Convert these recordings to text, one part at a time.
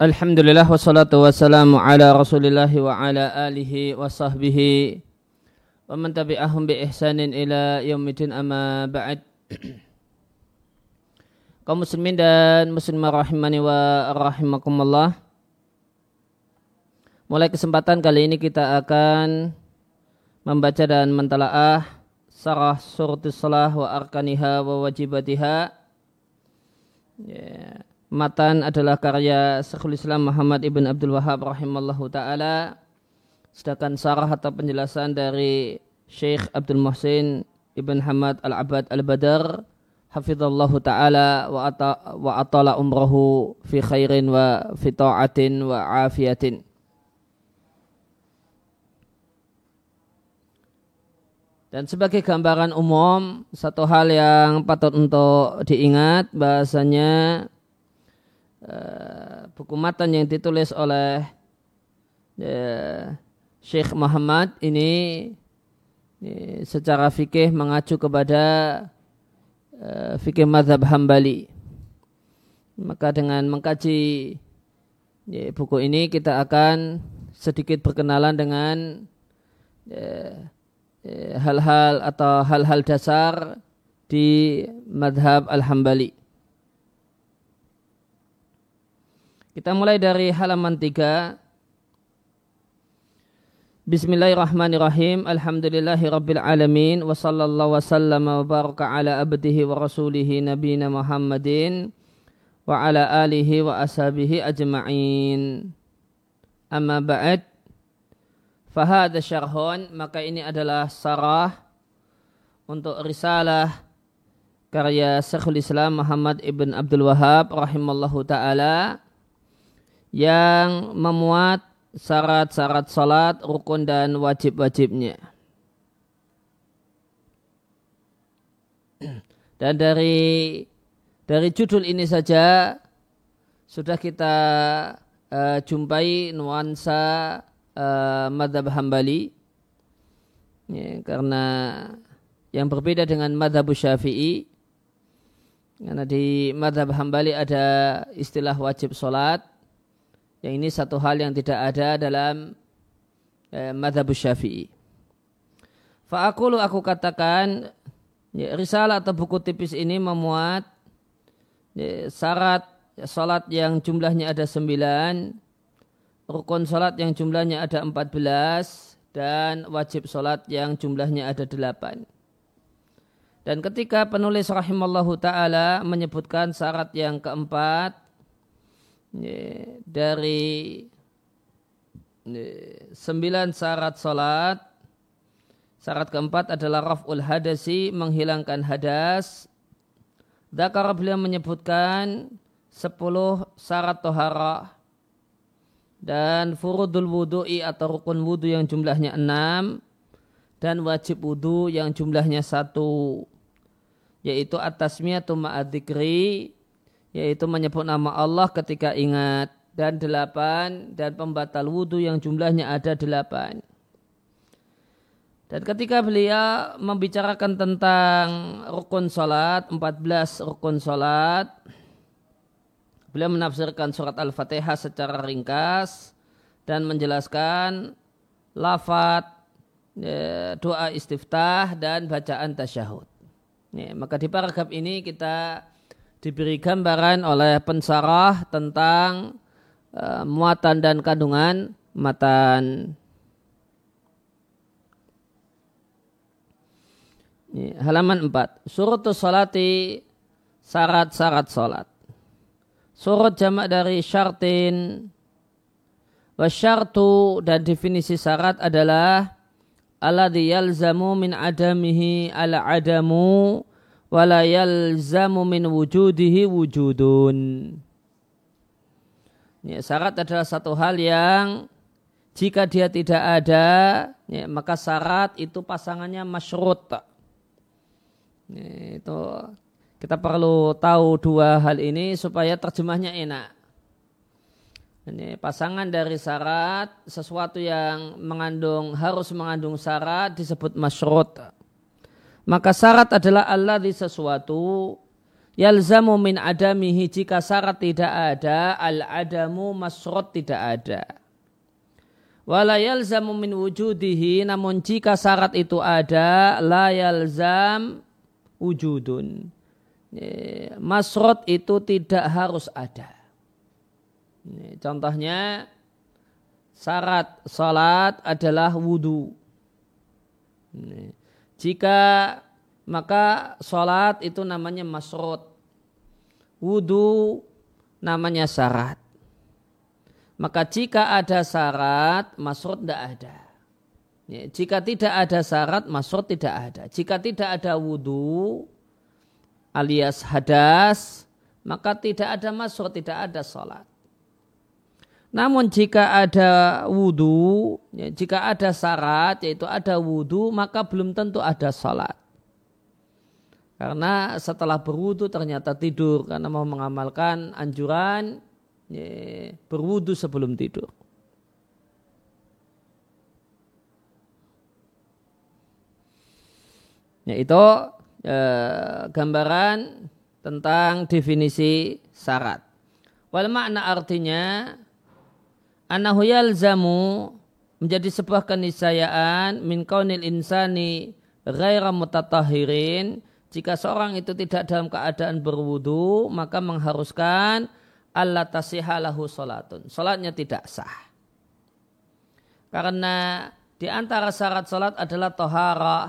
Alhamdulillah wassalatu wassalamu ala rasulillah wa ala alihi wa sahbihi wa man tabi'ahum bi ihsanin ila yaumidin amma ba'd. Kaum muslimin dan muslimah rahimani wa rahimakumullah. Mulai kesempatan kali ini kita akan membaca dan mentalaah sarah suratus salah wa arkaniha wa wajibatiha yeah Matan adalah karya Syekhul Islam Muhammad Ibn Abdul Wahab rahimallahu taala. Sedangkan sarah atau penjelasan dari Syekh Abdul Muhsin Ibn Hamad Al-Abad Al-Badar hafizallahu taala wa, ata, wa atala umrahu fi khairin wa fi ta'atin wa afiyatin. Dan sebagai gambaran umum, satu hal yang patut untuk diingat bahasanya Eh, buku matan yang ditulis oleh uh, Syekh Muhammad ini, ini secara fikih mengacu kepada uh, fikih madhab hambali. Maka dengan mengkaji ya, buku ini kita akan sedikit berkenalan dengan hal-hal ya, atau hal-hal dasar di madhab al-hambali. Kita mulai dari halaman 3. Bismillahirrahmanirrahim. Alhamdulillahi rabbil alamin. Wa sallallahu wasallam wa baraka ala abdihi wa rasulihi nabina Muhammadin. Wa ala alihi wa ashabihi ajma'in. Amma ba'd. Fahada syarhun. Maka ini adalah sarah untuk risalah karya Syekhul Islam Muhammad ibn Abdul Wahab rahimallahu ta'ala yang memuat syarat-syarat salat, rukun dan wajib-wajibnya. Dan dari dari judul ini saja sudah kita uh, jumpai nuansa uh, madhab hambali ya, karena yang berbeda dengan madhab syafi'i karena di madhab hambali ada istilah wajib sholat yang ini satu hal yang tidak ada dalam eh, madhab syafi'i. Fa'akulu aku katakan ya, risalah atau buku tipis ini memuat ya, syarat salat yang jumlahnya ada sembilan, rukun salat yang jumlahnya ada empat belas, dan wajib salat yang jumlahnya ada delapan. Dan ketika penulis rahimallahu ta'ala menyebutkan syarat yang keempat, dari sembilan syarat salat syarat keempat adalah raf'ul hadasi menghilangkan hadas Dakar beliau menyebutkan sepuluh syarat tohara dan furudul wudu'i atau rukun wudu yang jumlahnya enam dan wajib wudu yang jumlahnya satu yaitu atasmiyatu ma'adzikri yaitu menyebut nama Allah ketika ingat dan delapan dan pembatal wudhu yang jumlahnya ada delapan. Dan ketika beliau membicarakan tentang rukun salat, 14 rukun salat, beliau menafsirkan surat Al-Fatihah secara ringkas dan menjelaskan lafat, ya, doa istiftah dan bacaan tasyahud. Ya, maka di paragraf ini kita diberi gambaran oleh pensarah tentang uh, muatan dan kandungan matan. Ini, halaman 4. Surutus salati syarat-syarat salat. Surut jamak dari syartin. Wasyartu dan definisi syarat adalah alladhi yalzamu min adamihi ala adamu wala yalzamu min wujudihi wujudun. Ya, syarat adalah satu hal yang jika dia tidak ada, ya, maka syarat itu pasangannya masyrut. Ya, itu kita perlu tahu dua hal ini supaya terjemahnya enak. Ini pasangan dari syarat sesuatu yang mengandung harus mengandung syarat disebut masyrut Maka syarat adalah Allah di sesuatu yalzamu min adamihi jika syarat tidak ada al adamu masrot tidak ada. Wala yalzamu min wujudihi namun jika syarat itu ada la yalzam wujudun. Masrot itu tidak harus ada. Contohnya syarat salat adalah wudhu. Jika maka sholat itu namanya masrut. Wudhu namanya syarat. Maka jika ada syarat, masrut tidak ada. Jika tidak ada syarat, masrut tidak ada. Jika tidak ada wudhu alias hadas, maka tidak ada masrut, tidak ada sholat. Namun jika ada wudhu, ya, jika ada syarat yaitu ada wudhu, maka belum tentu ada salat. Karena setelah berwudhu ternyata tidur karena mau mengamalkan anjuran ya, berwudhu sebelum tidur. Ya, itu eh, gambaran tentang definisi syarat. Wal makna artinya anahu yalzamu menjadi sebuah keniscayaan min kaunil insani ghaira mutatahirin jika seorang itu tidak dalam keadaan berwudu maka mengharuskan Allah tasihalahu salatun. Salatnya tidak sah. Karena di antara syarat salat adalah toharah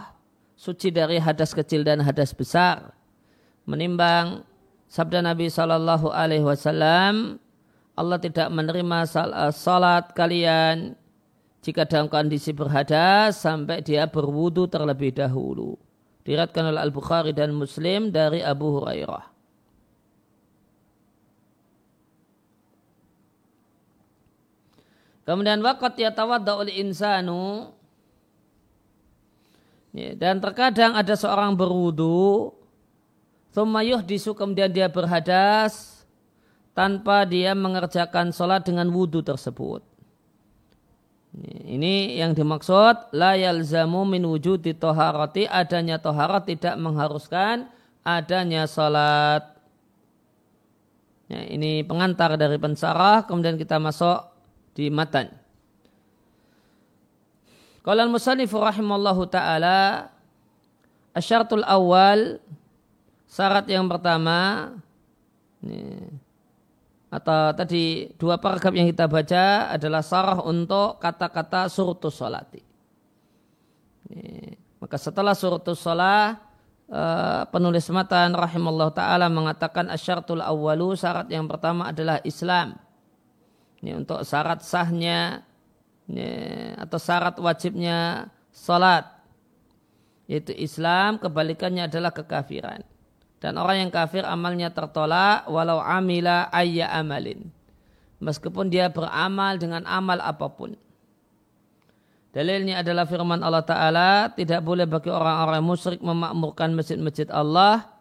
suci dari hadas kecil dan hadas besar menimbang sabda Nabi Shallallahu Alaihi Wasallam Allah tidak menerima eh, salat kalian jika dalam kondisi berhadas sampai dia berwudu terlebih dahulu. Diratkan oleh Al-Bukhari dan Muslim dari Abu Hurairah. Kemudian wakat yatawadda oleh insanu ya, dan terkadang ada seorang berwudu Thumma disu kemudian dia berhadas tanpa dia mengerjakan sholat dengan wudhu tersebut. Ini yang dimaksud la yalzamu min wujudi toharati adanya toharat tidak mengharuskan adanya sholat. Ya, ini pengantar dari pensarah kemudian kita masuk di matan. Kalau musannif rahimallahu taala asyartul awal syarat yang pertama ini, atau tadi dua paragraf yang kita baca adalah sarah untuk kata-kata surutus solati. Maka setelah surutus sholat, eh, penulis matan rahimahullah ta'ala mengatakan asyartul awalu syarat yang pertama adalah Islam. Ini untuk syarat sahnya ini, atau syarat wajibnya sholat. Yaitu Islam kebalikannya adalah kekafiran. Dan orang yang kafir amalnya tertolak walau amila ayya amalin. Meskipun dia beramal dengan amal apa pun. Dalilnya adalah firman Allah Ta'ala, tidak boleh bagi orang-orang musyrik memakmurkan masjid-masjid Allah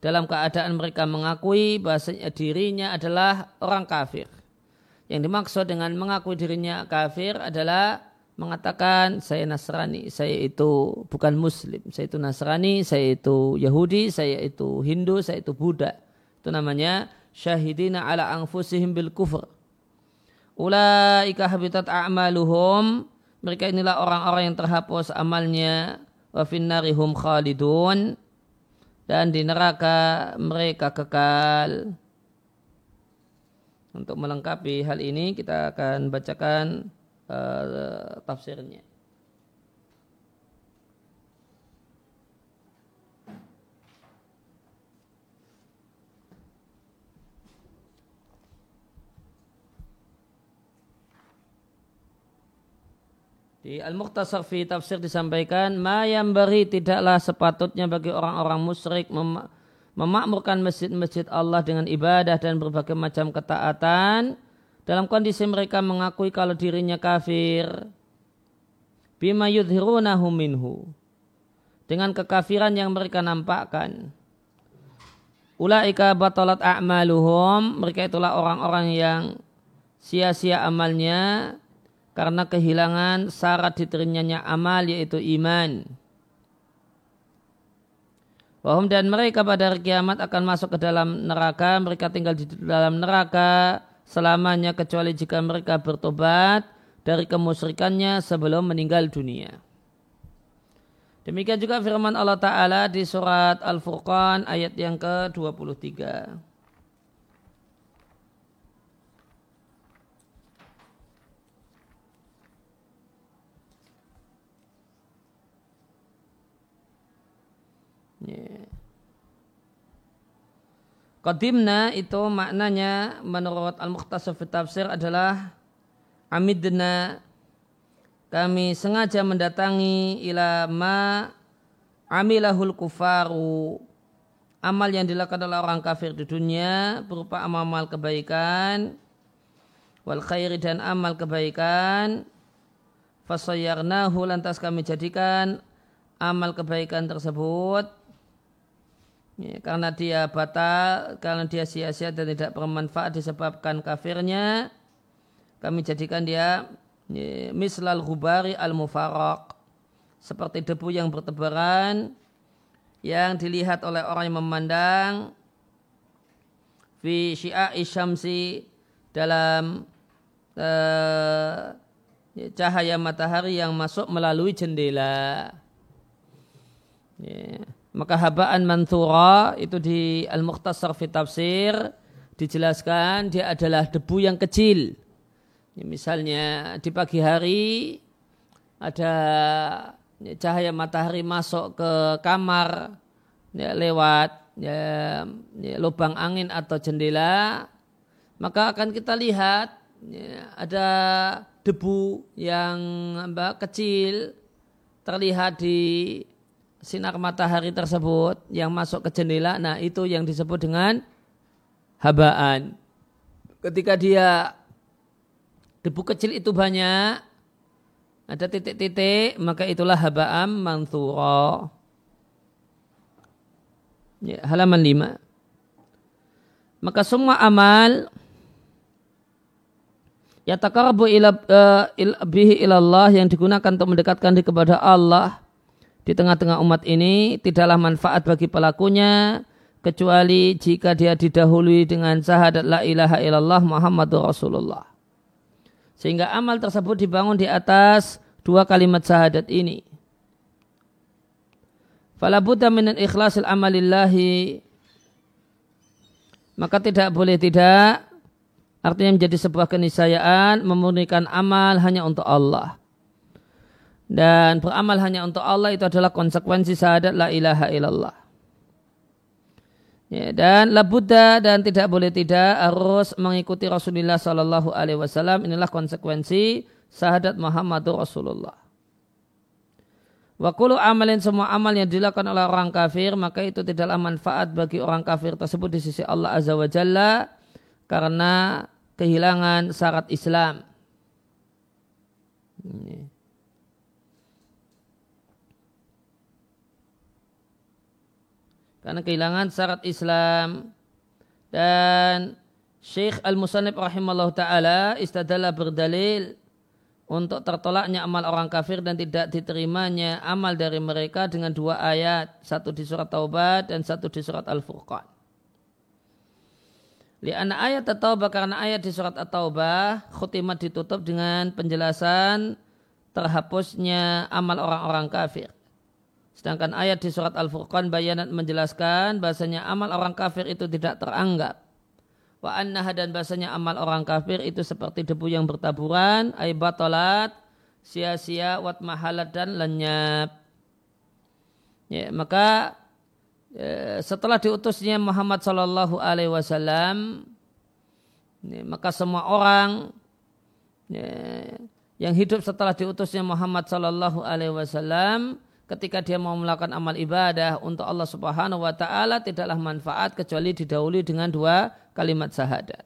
dalam keadaan mereka mengakui bahasanya dirinya adalah orang kafir. Yang dimaksud dengan mengakui dirinya kafir adalah mengatakan saya Nasrani, saya itu bukan Muslim, saya itu Nasrani, saya itu Yahudi, saya itu Hindu, saya itu Buddha. Itu namanya syahidina ala anfusihim bil kufr. Ulaika habitat a'maluhum. Mereka inilah orang-orang yang terhapus amalnya. Wa finnarihum khalidun. Dan di neraka mereka kekal. Untuk melengkapi hal ini kita akan bacakan uh, tafsirnya. Di Al-Muqtasar fi tafsir disampaikan, ma yang beri tidaklah sepatutnya bagi orang-orang musyrik mem memakmurkan masjid-masjid Allah dengan ibadah dan berbagai macam ketaatan. Dalam kondisi mereka mengakui kalau dirinya kafir. Bima yudhirunahu minhu. Dengan kekafiran yang mereka nampakkan. Ulaika batalat a'maluhum. Mereka itulah orang-orang yang sia-sia amalnya. Karena kehilangan syarat diterimanya amal yaitu iman Wahum dan mereka pada hari kiamat akan masuk ke dalam neraka, mereka tinggal di dalam neraka selamanya kecuali jika mereka bertobat dari kemusyrikannya sebelum meninggal dunia. Demikian juga firman Allah Ta'ala di surat Al-Furqan ayat yang ke-23. Qadimna itu maknanya menurut Al-Mukhtasar Tafsir adalah amidna. Kami sengaja mendatangi ila ma amilahul kufaru. Amal yang dilakukan oleh orang kafir di dunia berupa amal-amal kebaikan wal khairi dan amal kebaikan. Fasayyarnahu lantas kami jadikan amal kebaikan tersebut Ya, karena dia batal, karena dia sia-sia dan tidak bermanfaat disebabkan kafirnya, kami jadikan dia ya, mislal hubari al mufarok seperti debu yang bertebaran yang dilihat oleh orang yang memandang fi syia'i syamsi dalam uh, cahaya matahari yang masuk melalui jendela. Yeah. Maka habaan manthura itu di Al-Mukhtasar fi Tafsir dijelaskan dia adalah debu yang kecil. Ya, misalnya di pagi hari ada cahaya matahari masuk ke kamar ya, lewat ya, ya, lubang angin atau jendela, maka akan kita lihat ya, ada debu yang mbak kecil terlihat di sinar matahari tersebut yang masuk ke jendela, nah itu yang disebut dengan habaan. Ketika dia debu kecil itu banyak, ada titik-titik, maka itulah habaan manthura. Ya, halaman 5. Maka semua amal ya takarabu ila, uh, bihi ilallah yang digunakan untuk mendekatkan diri kepada Allah di tengah-tengah umat ini tidaklah manfaat bagi pelakunya kecuali jika dia didahului dengan syahadat la ilaha illallah Muhammadur Rasulullah. Sehingga amal tersebut dibangun di atas dua kalimat syahadat ini. Fala buddha min ikhlasil amalillahi maka tidak boleh tidak artinya menjadi sebuah keniscayaan memurnikan amal hanya untuk Allah dan beramal hanya untuk Allah itu adalah konsekuensi syahadat la ilaha illallah. Ya, dan labuddha dan tidak boleh tidak harus mengikuti Rasulullah Sallallahu Alaihi Wasallam inilah konsekuensi syahadat Muhammadur Rasulullah. Wakulu amalin semua amal yang dilakukan oleh orang kafir maka itu tidaklah manfaat bagi orang kafir tersebut di sisi Allah Azza wa Jalla karena kehilangan syarat Islam. Ini. Karena kehilangan syarat Islam dan Syekh Al-Musannib rahimahullah ta'ala istadalah berdalil untuk tertolaknya amal orang kafir dan tidak diterimanya amal dari mereka dengan dua ayat, satu di surat Taubah dan satu di surat Al-Furqan. Lianna ayat At-Taubah karena ayat di surat At-Taubah khutimat ditutup dengan penjelasan terhapusnya amal orang-orang kafir. Sedangkan ayat di surat Al-Furqan bayanat menjelaskan bahasanya amal orang kafir itu tidak teranggap. Wa annaha dan bahasanya amal orang kafir itu seperti debu yang bertaburan, ay batalat, sia-sia, wat mahalat dan lenyap. Ya, maka ya, setelah diutusnya Muhammad Sallallahu Alaihi Wasallam, ya, maka semua orang ya, yang hidup setelah diutusnya Muhammad Sallallahu Alaihi Wasallam ketika dia mau melakukan amal ibadah untuk Allah Subhanahu wa taala tidaklah manfaat kecuali didahului dengan dua kalimat syahadat.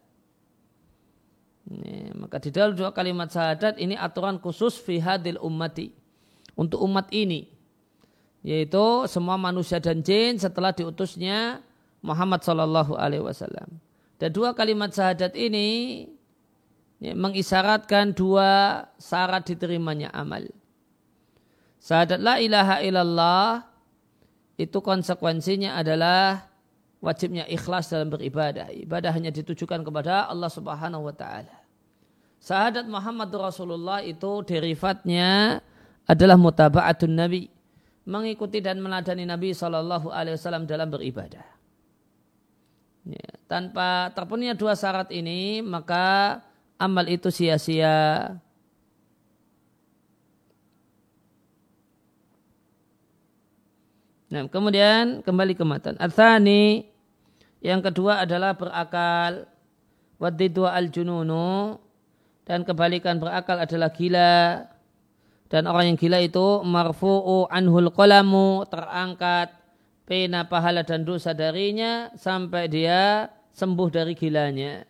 Ini, maka di dalam dua kalimat syahadat ini aturan khusus fi hadil ummati untuk umat ini yaitu semua manusia dan jin setelah diutusnya Muhammad Shallallahu Alaihi Wasallam. Dan dua kalimat syahadat ini ya, mengisyaratkan dua syarat diterimanya amal. Syahadat la ilaha illallah itu konsekuensinya adalah wajibnya ikhlas dalam beribadah. Ibadah hanya ditujukan kepada Allah Subhanahu wa taala. Sahadat Muhammad Rasulullah itu derivatnya adalah mutaba'atun Nabi. Mengikuti dan meladani Nabi Shallallahu Alaihi Wasallam dalam beribadah. Ya, tanpa terpenuhnya dua syarat ini, maka amal itu sia-sia. Nah, kemudian kembali ke matan. Athani yang kedua adalah berakal. Wadidu al-jununu dan kebalikan berakal adalah gila. Dan orang yang gila itu marfu'u anhul qalamu terangkat pena pahala dan dosa darinya sampai dia sembuh dari gilanya.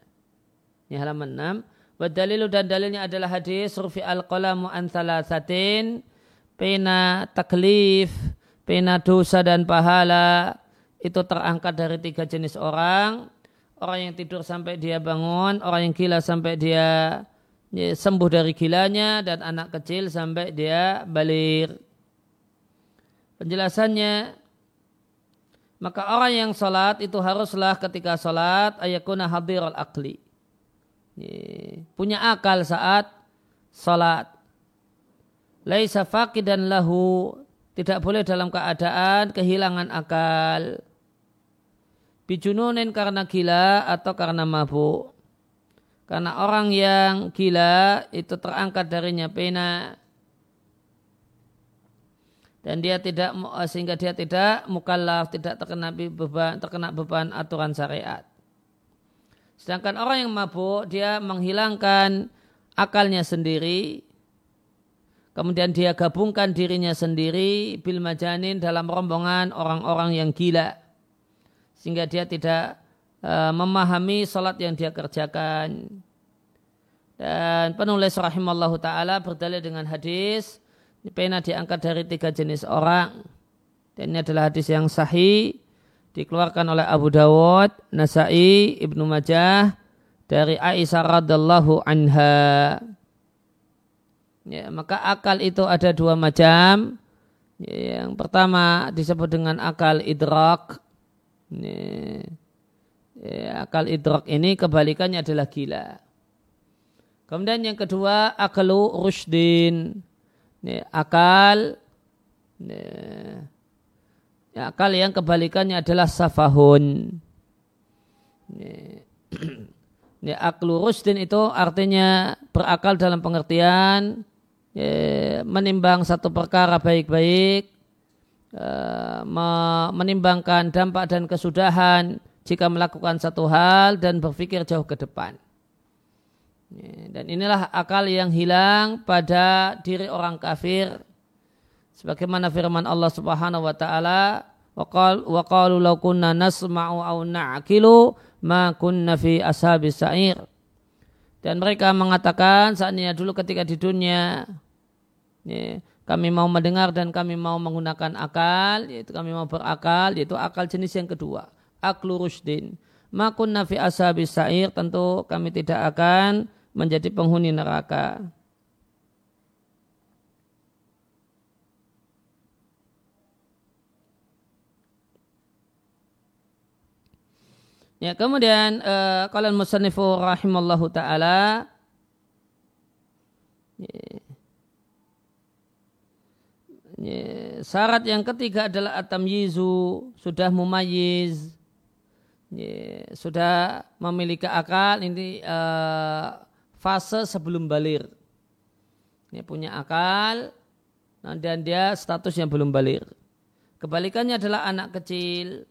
Ini halaman 6. Wadalilu dan dalilnya adalah hadis rufi al-qalamu an thalathatin pena taklif pena dosa dan pahala itu terangkat dari tiga jenis orang. Orang yang tidur sampai dia bangun, orang yang gila sampai dia ya, sembuh dari gilanya, dan anak kecil sampai dia balik. Penjelasannya, maka orang yang sholat itu haruslah ketika sholat ayakuna hadir al akli. Ya, punya akal saat sholat. Laisa faqidan lahu tidak boleh dalam keadaan kehilangan akal. Bijununin karena gila atau karena mabuk. Karena orang yang gila itu terangkat darinya pena. Dan dia tidak sehingga dia tidak mukallaf, tidak terkena beban, terkena beban aturan syariat. Sedangkan orang yang mabuk dia menghilangkan akalnya sendiri Kemudian dia gabungkan dirinya sendiri bil majanin dalam rombongan orang-orang yang gila. Sehingga dia tidak uh, memahami salat yang dia kerjakan. Dan penulis rahimallahu ta'ala berdalil dengan hadis. Pena diangkat dari tiga jenis orang. Dan ini adalah hadis yang sahih. Dikeluarkan oleh Abu Dawud, Nasai, Ibnu Majah. Dari Aisyah radallahu anha. Ya, maka akal itu ada dua macam. Ya, yang pertama disebut dengan akal idrak. Ya, ya, akal idrak ini kebalikannya adalah gila. Kemudian yang kedua akalu rushdin. Ya, akal ya, ya, akal yang kebalikannya adalah safahun. Ya, ya, aklu rushdin itu artinya berakal dalam pengertian menimbang satu perkara baik-baik, uh, menimbangkan dampak dan kesudahan jika melakukan satu hal dan berpikir jauh ke depan. Ya, dan inilah akal yang hilang pada diri orang kafir. Sebagaimana firman Allah Subhanahu wa taala, "Wa qalu law kunna nasma'u aw na'qilu ma kunna fi ashabis sa'ir." Dan mereka mengatakan saatnya dulu ketika di dunia Ya, kami mau mendengar dan kami mau menggunakan akal, yaitu kami mau berakal, yaitu akal jenis yang kedua. Aklu rushdin. Makun nafi ashabi sa'ir, tentu kami tidak akan menjadi penghuni neraka. Ya, kemudian uh, kalian musannifu rahimallahu taala ya, Ya, syarat yang ketiga adalah atam yizu sudah mumayiz, ya, sudah memiliki akal ini uh, fase sebelum balir. Ya, punya akal dan dia statusnya belum balir. Kebalikannya adalah anak kecil.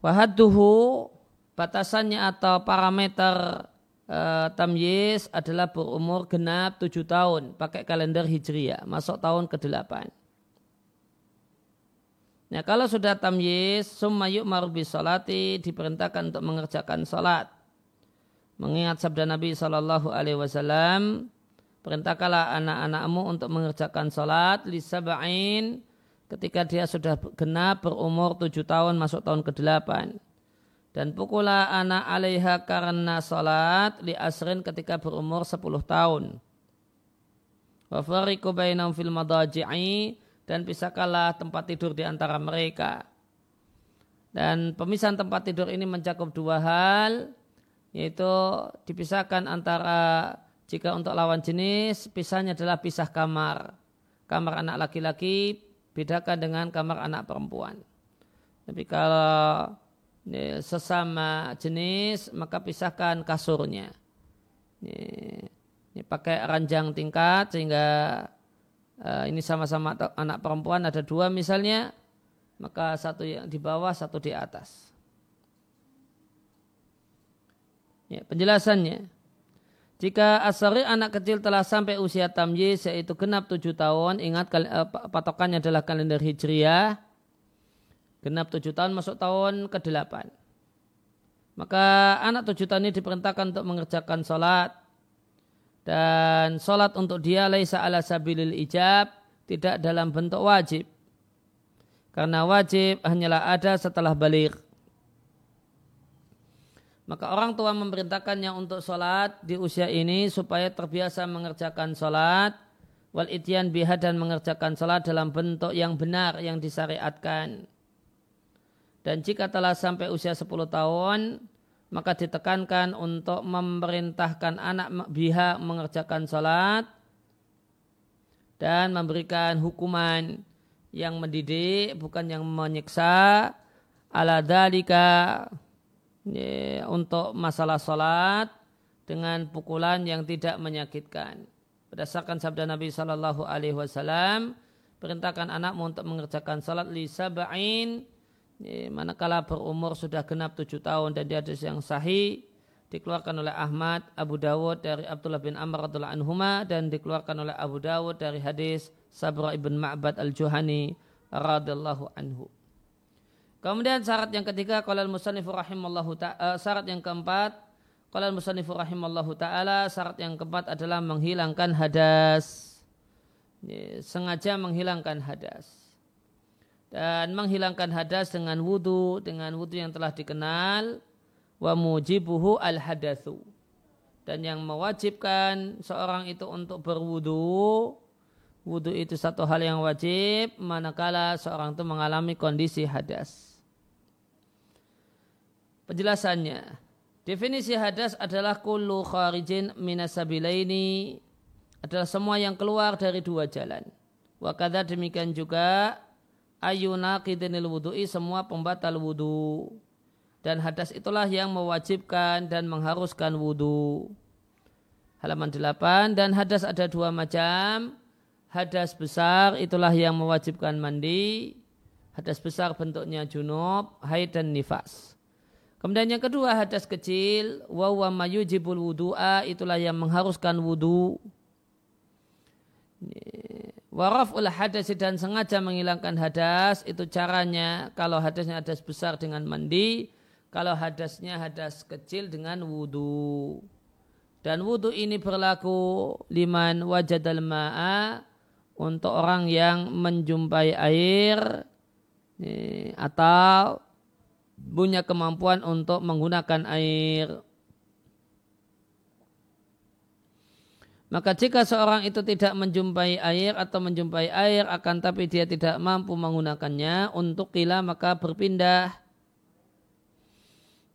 Wahaduhu batasannya atau parameter uh, tamyiz adalah berumur genap tujuh tahun pakai kalender hijriah masuk tahun ke-8. Nah kalau sudah tamyiz summa yu'mar salati diperintahkan untuk mengerjakan salat. Mengingat sabda Nabi Shallallahu alaihi wasallam perintahkanlah anak-anakmu untuk mengerjakan salat li sab'ain ketika dia sudah genap berumur tujuh tahun masuk tahun ke-8 dan pukullah anak alaiha karena salat li asrin ketika berumur 10 tahun. Wa bainahum fil madaji'i dan pisahkanlah tempat tidur di antara mereka. Dan pemisahan tempat tidur ini mencakup dua hal, yaitu dipisahkan antara jika untuk lawan jenis, pisahnya adalah pisah kamar. Kamar anak laki-laki bedakan dengan kamar anak perempuan. Tapi kalau ini, sesama jenis, maka pisahkan kasurnya. Ini, ini pakai ranjang tingkat sehingga uh, ini sama-sama anak perempuan ada dua misalnya, maka satu yang di bawah, satu di atas. Ya, penjelasannya. Jika asari anak kecil telah sampai usia tamyiz yaitu genap tujuh tahun, ingat uh, patokannya adalah kalender hijriah, genap tujuh tahun masuk tahun ke delapan. Maka anak tujuh tahun ini diperintahkan untuk mengerjakan sholat dan sholat untuk dia laisa ala sabilil ijab tidak dalam bentuk wajib. Karena wajib hanyalah ada setelah balik. Maka orang tua memerintahkannya untuk sholat di usia ini supaya terbiasa mengerjakan sholat wal ityan biha dan mengerjakan sholat dalam bentuk yang benar yang disyariatkan. Dan jika telah sampai usia 10 tahun, maka ditekankan untuk memerintahkan anak biha mengerjakan sholat dan memberikan hukuman yang mendidik bukan yang menyiksa ala dalika ya, untuk masalah sholat dengan pukulan yang tidak menyakitkan. Berdasarkan sabda Nabi Shallallahu Alaihi Wasallam, perintahkan anakmu untuk mengerjakan sholat li sab'in ya, manakala berumur sudah genap tujuh tahun dan di hadis yang sahih dikeluarkan oleh Ahmad, Abu Dawud dari Abdullah bin Amr radhiallahu anhuma dan dikeluarkan oleh Abu Dawud dari hadis Sabra ibn Ma'bad al-Juhani radhiallahu anhu. Kemudian syarat yang ketiga qala al-musannifu rahimallahu ta'ala syarat yang keempat qala al-musannifu rahimallahu ta'ala syarat yang keempat adalah menghilangkan hadas. sengaja menghilangkan hadas. Dan menghilangkan hadas dengan wudu, dengan wudu yang telah dikenal wa mujibuhu al-hadatsu. Dan yang mewajibkan seorang itu untuk berwudu Wudu itu satu hal yang wajib manakala seorang itu mengalami kondisi hadas. Penjelasannya, definisi hadas adalah kullu kharijin minasabilaini adalah semua yang keluar dari dua jalan. Wakada demikian juga ayuna qidinil wudu'i semua pembatal wudu. Dan hadas itulah yang mewajibkan dan mengharuskan wudu. Halaman 8 dan hadas ada dua macam. Hadas besar itulah yang mewajibkan mandi. Hadas besar bentuknya junub, haid dan nifas. Kemudian yang kedua hadas kecil wa wa mayujibul wudu'a itulah yang mengharuskan wudu. Waraful hadas dan sengaja menghilangkan hadas itu caranya kalau hadasnya hadas besar dengan mandi, kalau hadasnya hadas kecil dengan wudu. Dan wudu ini berlaku liman wajadal ma'a untuk orang yang menjumpai air atau punya kemampuan untuk menggunakan air. Maka jika seorang itu tidak menjumpai air atau menjumpai air akan tapi dia tidak mampu menggunakannya untuk kila maka berpindah.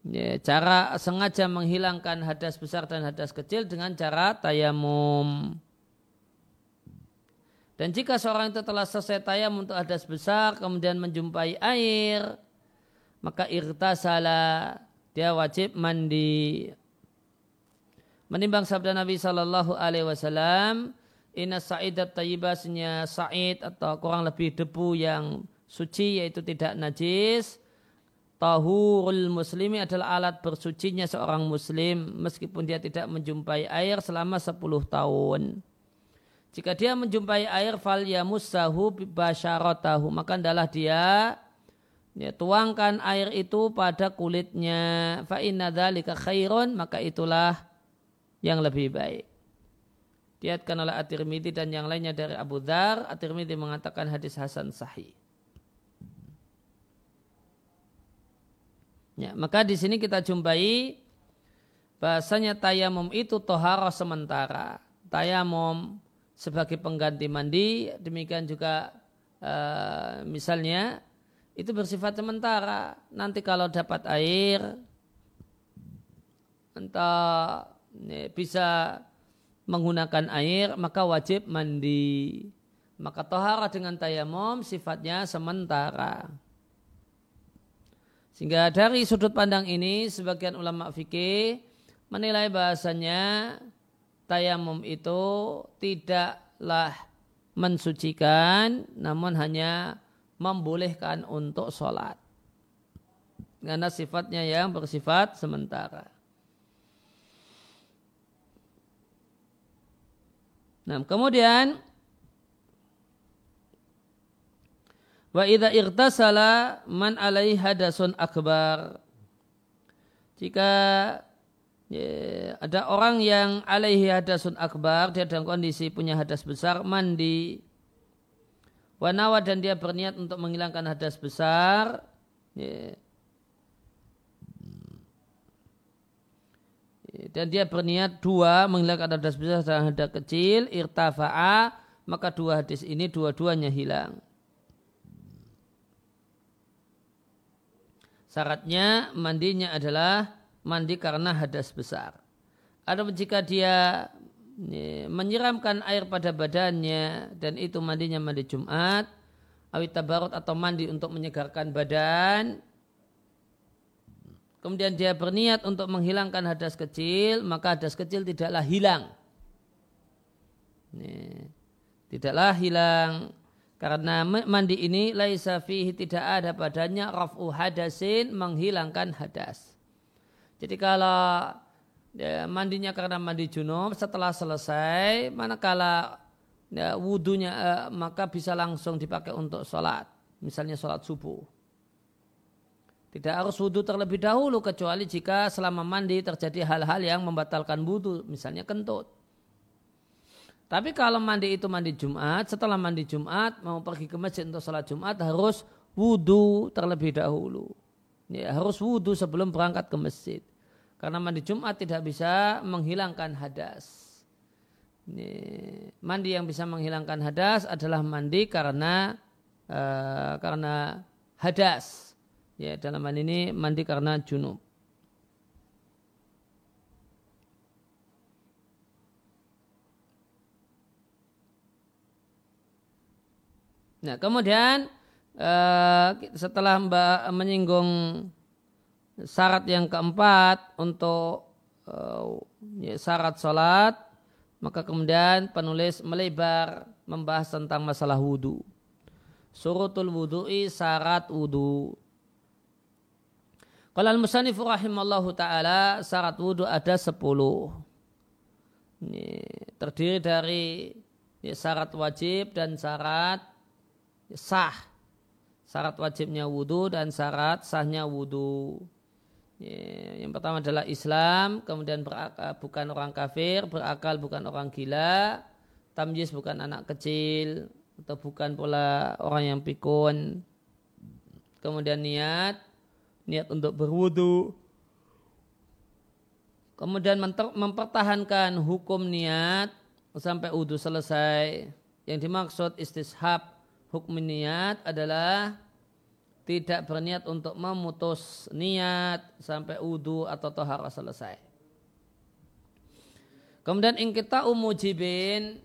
Ya, cara sengaja menghilangkan hadas besar dan hadas kecil dengan cara tayamum. Dan jika seorang itu telah selesai tayamum untuk hadas besar kemudian menjumpai air, maka irtasala dia wajib mandi. Menimbang sabda Nabi Shallallahu Alaihi Wasallam, Inna sa'idat tayyibasnya sa'id atau kurang lebih debu yang suci yaitu tidak najis. Tahurul muslimi adalah alat bersucinya seorang muslim meskipun dia tidak menjumpai air selama 10 tahun. Jika dia menjumpai air fal yamussahu basyaratahu maka adalah dia ya, tuangkan air itu pada kulitnya. Fa inna khairun maka itulah yang lebih baik. Diatkan oleh At-Tirmidzi dan yang lainnya dari Abu Dzar. At-Tirmidzi mengatakan hadis hasan sahih. Ya, maka di sini kita jumpai bahasanya tayamum itu toharoh sementara. Tayamum sebagai pengganti mandi, demikian juga uh, misalnya itu bersifat sementara. Nanti kalau dapat air, entah bisa menggunakan air, maka wajib mandi. Maka tohara dengan tayamum sifatnya sementara. Sehingga dari sudut pandang ini, sebagian ulama fikih menilai bahasanya tayamum itu tidaklah mensucikan, namun hanya membolehkan untuk sholat. Karena sifatnya yang bersifat sementara. Nah, kemudian wa idza irtasala man alaihi hadasun akbar. Jika ya, ada orang yang alaihi hadasun akbar, dia dalam kondisi punya hadas besar, mandi Wanawa dan dia berniat untuk menghilangkan hadas besar. Ya. Dan dia berniat dua menghilangkan hadas besar dan hadas kecil. Irtafa'a maka dua hadis ini dua-duanya hilang. Syaratnya mandinya adalah mandi karena hadas besar. Ada jika dia menyiramkan air pada badannya dan itu mandinya mandi Jumat. Awit tabarut atau mandi untuk menyegarkan badan. Kemudian dia berniat untuk menghilangkan hadas kecil maka hadas kecil tidaklah hilang. Tidaklah hilang. Karena mandi ini laisa fihi tidak ada padanya raf'u hadasin menghilangkan hadas. Jadi kalau ya, mandinya karena mandi junub setelah selesai manakala ya, wudhunya eh, maka bisa langsung dipakai untuk sholat misalnya sholat subuh tidak harus wudhu terlebih dahulu kecuali jika selama mandi terjadi hal-hal yang membatalkan wudhu misalnya kentut tapi kalau mandi itu mandi Jumat, setelah mandi Jumat mau pergi ke masjid untuk sholat Jumat harus wudhu terlebih dahulu. Ya, harus wudhu sebelum berangkat ke masjid. Karena mandi Jumat tidak bisa menghilangkan hadas. Ini, mandi yang bisa menghilangkan hadas adalah mandi karena uh, karena hadas. Ya, dalam hal ini mandi karena junub. Nah, kemudian uh, setelah Mbak menyinggung syarat yang keempat untuk uh, ya, syarat sholat maka kemudian penulis melebar membahas tentang masalah wudhu surutul wudhu'i syarat wudhu kalau al-musannifu rahimallahu ta'ala syarat wudhu ada sepuluh. Ini terdiri dari ya, syarat wajib dan syarat sah. Syarat wajibnya wudhu dan syarat sahnya wudhu Ya, yang pertama adalah Islam, kemudian berakal, bukan orang kafir, berakal bukan orang gila, tamjiz bukan anak kecil, atau bukan pula orang yang pikun. Kemudian niat, niat untuk berwudu. Kemudian mempertahankan hukum niat sampai wudhu selesai. Yang dimaksud istishab hukum niat adalah tidak berniat untuk memutus niat sampai wudhu atau tohara selesai. Kemudian ingkita umujibin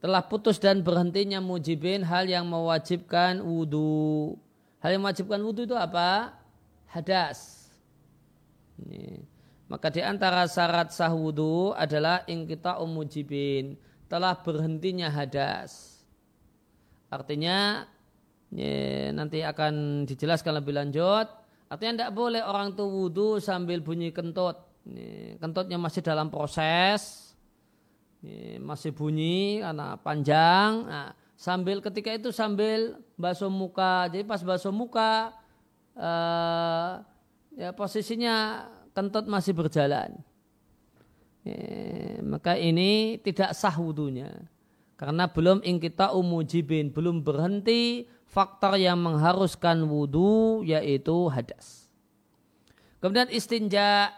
telah putus dan berhentinya mujibin hal yang mewajibkan wudhu. Hal yang mewajibkan wudhu itu apa? Hadas. Ini. Maka di antara syarat sah wudhu adalah ingkita umujibin telah berhentinya hadas. Artinya ya, nanti akan dijelaskan lebih lanjut. Artinya tidak boleh orang itu wudhu sambil bunyi kentut. Ya, kentutnya masih dalam proses, ya, masih bunyi karena panjang. Nah, sambil ketika itu sambil basuh muka. Jadi pas basuh muka, uh, ya posisinya kentut masih berjalan. Ya, maka ini tidak sah wudhunya. Karena belum ingkita umujibin, belum berhenti faktor yang mengharuskan wudhu yaitu hadas. Kemudian istinja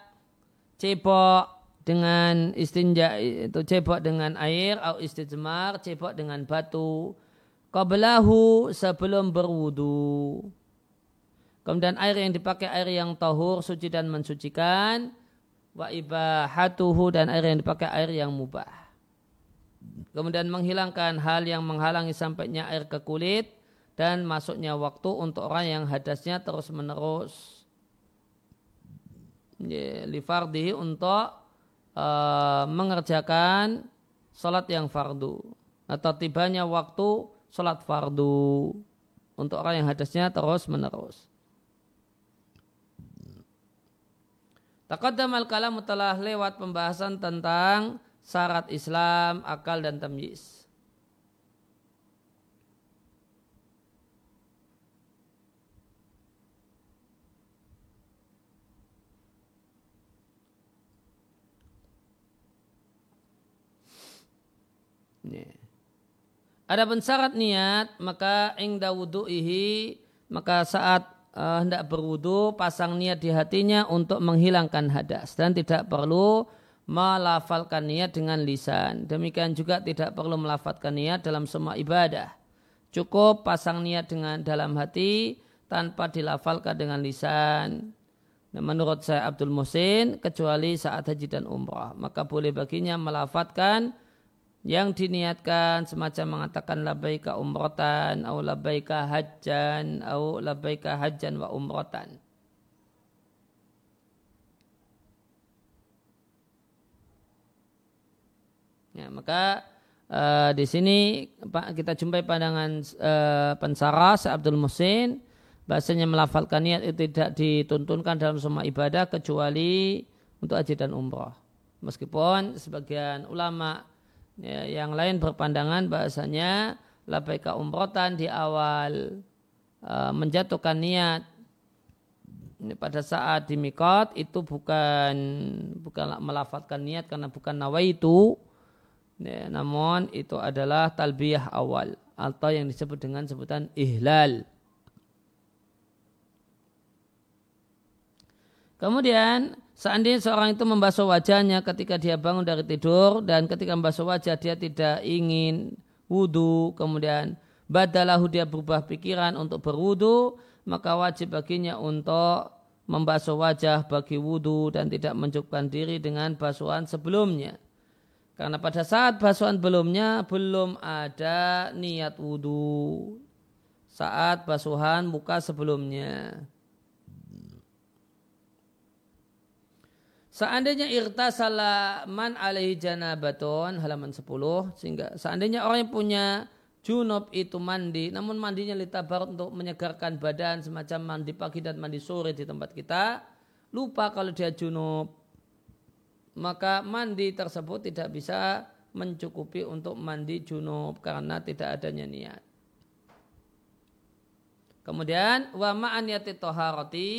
cebok dengan istinja itu cebok dengan air atau istijmar cebok dengan batu qablahu sebelum berwudu. Kemudian air yang dipakai air yang tahur, suci dan mensucikan. Wa ibahatuhu dan air yang dipakai air yang mubah. Kemudian menghilangkan hal yang menghalangi sampainya air ke kulit dan masuknya waktu untuk orang yang hadasnya terus menerus. Lifardihi untuk uh, mengerjakan salat yang fardu atau tibanya waktu salat fardu untuk orang yang hadasnya terus menerus. Taqaddam al-kalam telah lewat pembahasan tentang syarat Islam, akal dan tamyiz. Ada syarat niat, maka ingda wudu'ihi, maka saat uh, hendak berwudu pasang niat di hatinya untuk menghilangkan hadas dan tidak perlu melafalkan niat dengan lisan. Demikian juga tidak perlu melafalkan niat dalam semua ibadah. Cukup pasang niat dengan dalam hati tanpa dilafalkan dengan lisan. Dan menurut saya Abdul Musin kecuali saat haji dan umrah maka boleh baginya melafatkan yang diniatkan semacam mengatakan labaika umrotan atau labaika hajjan atau labaika hajjan wa umrotan. Ya, maka uh, di sini kita jumpai pandangan uh, pensaras Abdul Musin bahasanya melafalkan niat itu tidak dituntunkan dalam semua ibadah kecuali untuk haji dan umrah. Meskipun sebagian ulama Ya, yang lain berpandangan bahasanya labaika umrotan di awal uh, menjatuhkan niat pada saat di mikot itu bukan bukan melafatkan niat karena bukan nawaitu. Ya, namun itu adalah talbiyah awal atau yang disebut dengan sebutan ihlal. Kemudian Seandainya seorang itu membasuh wajahnya ketika dia bangun dari tidur dan ketika membasuh wajah dia tidak ingin wudhu, kemudian badalahu dia berubah pikiran untuk berwudhu, maka wajib baginya untuk membasuh wajah bagi wudhu dan tidak mencukupkan diri dengan basuhan sebelumnya. Karena pada saat basuhan belumnya belum ada niat wudhu. Saat basuhan muka sebelumnya. Seandainya irtasala man alaihi janabatun halaman 10 sehingga seandainya orang yang punya junub itu mandi namun mandinya litabar untuk menyegarkan badan semacam mandi pagi dan mandi sore di tempat kita lupa kalau dia junub maka mandi tersebut tidak bisa mencukupi untuk mandi junub karena tidak adanya niat. Kemudian wa ma'an yati toharati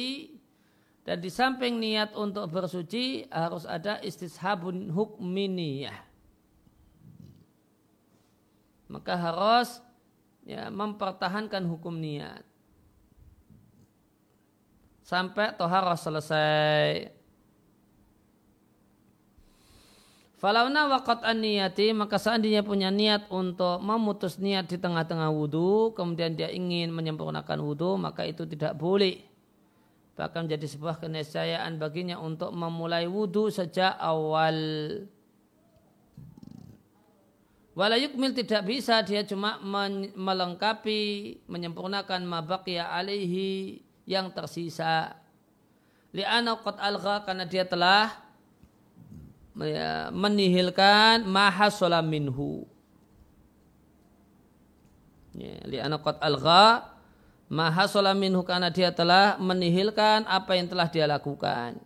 dan di samping niat untuk bersuci harus ada istishabun hukminiyah. Maka harus ya, mempertahankan hukum niat. Sampai toharah selesai. Falauna waqat an niyati maka seandainya punya niat untuk memutus niat di tengah-tengah wudhu kemudian dia ingin menyempurnakan wudhu maka itu tidak boleh bahkan menjadi sebuah keniscayaan baginya untuk memulai wudhu sejak awal. Walayukmil tidak bisa dia cuma melengkapi, menyempurnakan mabaqiya alaihi yang tersisa. Li'ana qad algha karena dia telah ya, menihilkan maha minhu. Ya, li'ana qad algha Maha minhu karena dia telah menihilkan apa yang telah dia lakukan.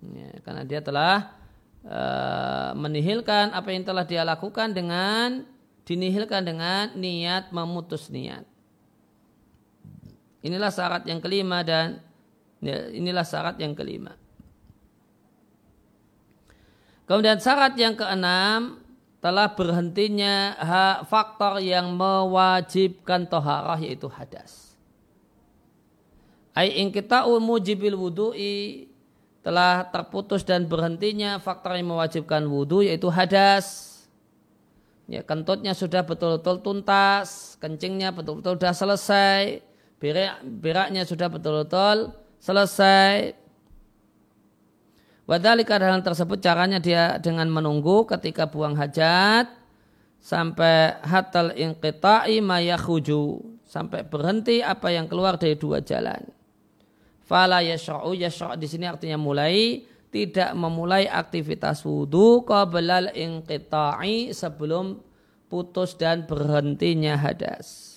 Ya, karena dia telah uh, menihilkan apa yang telah dia lakukan dengan dinihilkan dengan niat memutus niat. Inilah syarat yang kelima dan ya, inilah syarat yang kelima. Kemudian syarat yang keenam telah berhentinya faktor yang mewajibkan toharah yaitu hadas. Ai kita mujibil wudu'i telah terputus dan berhentinya faktor yang mewajibkan wudhu yaitu hadas. ya kentutnya sudah betul-betul tuntas, kencingnya betul-betul sudah selesai, berak, beraknya sudah betul-betul selesai. Wadhalika hal tersebut caranya dia dengan menunggu ketika buang hajat sampai hatal inqita'i mayahuju sampai berhenti apa yang keluar dari dua jalan. Fala yashra'u yashra' di sini artinya mulai tidak memulai aktivitas wudhu qablal inqita'i sebelum putus dan berhentinya hadas.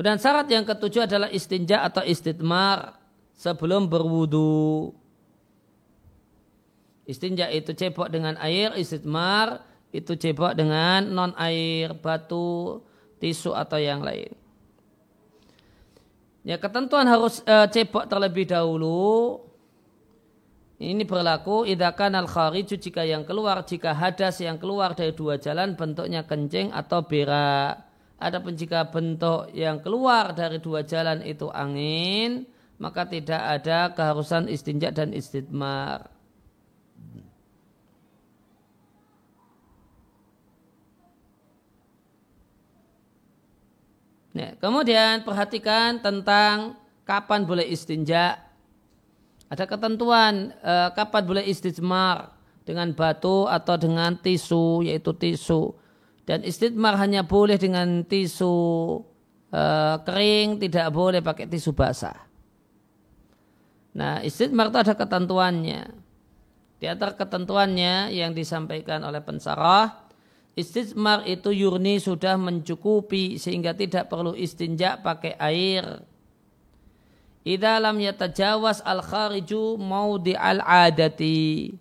Dan syarat yang ketujuh adalah istinja atau istidmar sebelum berwudu. Istinja itu cebok dengan air, istidmar itu cebok dengan non air, batu, tisu atau yang lain. Ya ketentuan harus e, cebok terlebih dahulu. Ini berlaku idakan al khariju jika yang keluar jika hadas yang keluar dari dua jalan bentuknya kencing atau berak. Adapun jika bentuk yang keluar dari dua jalan itu angin, maka tidak ada keharusan istinja dan istidmar. Nah, kemudian perhatikan tentang kapan boleh istinja. Ada ketentuan eh, kapan boleh istidmar dengan batu atau dengan tisu, yaitu tisu. Dan istidmar hanya boleh dengan tisu uh, kering, tidak boleh pakai tisu basah. Nah, istidmar itu ada ketentuannya. Di antara ketentuannya yang disampaikan oleh pensarah, istidmar itu yurni sudah mencukupi sehingga tidak perlu istinja pakai air. Idza lam yatajawas al-khariju maudi al-adati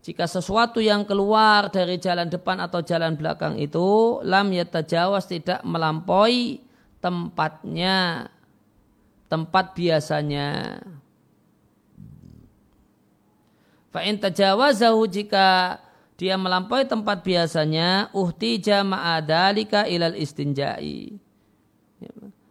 jika sesuatu yang keluar dari jalan depan atau jalan belakang itu lam yatajawas tidak melampaui tempatnya tempat biasanya. Fa in tajawazahu jika dia melampaui tempat biasanya uhtija ma'adalika ilal istinjai.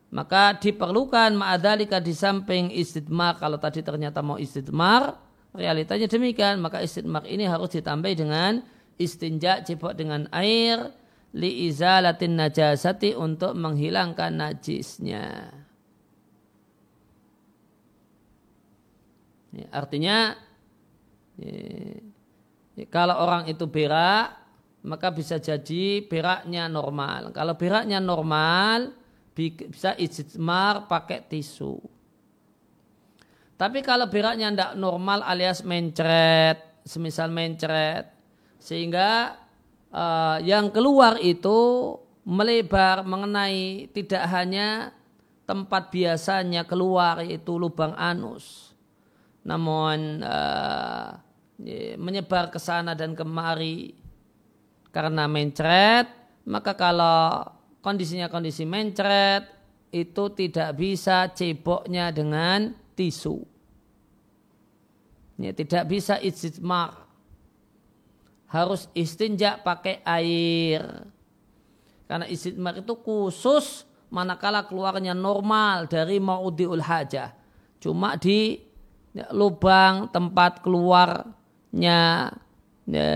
Maka diperlukan ma'adalika di samping istidmar. Kalau tadi ternyata mau istidmar realitanya demikian maka istidmak ini harus ditambah dengan istinja cebok dengan air li izalatin najasati untuk menghilangkan najisnya. Ya, artinya ya, ya, kalau orang itu berak maka bisa jadi beraknya normal. Kalau beraknya normal bisa istidmar pakai tisu. Tapi kalau beraknya tidak normal alias mencret, semisal mencret, sehingga uh, yang keluar itu melebar mengenai tidak hanya tempat biasanya keluar yaitu lubang anus, namun uh, menyebar ke sana dan kemari. Karena mencret, maka kalau kondisinya kondisi mencret itu tidak bisa ceboknya dengan tisu. Ya, tidak bisa istijmar. Harus istinja pakai air. Karena istijmar itu khusus manakala keluarnya normal dari maudiul hajah. Cuma di ya, lubang tempat keluarnya ya,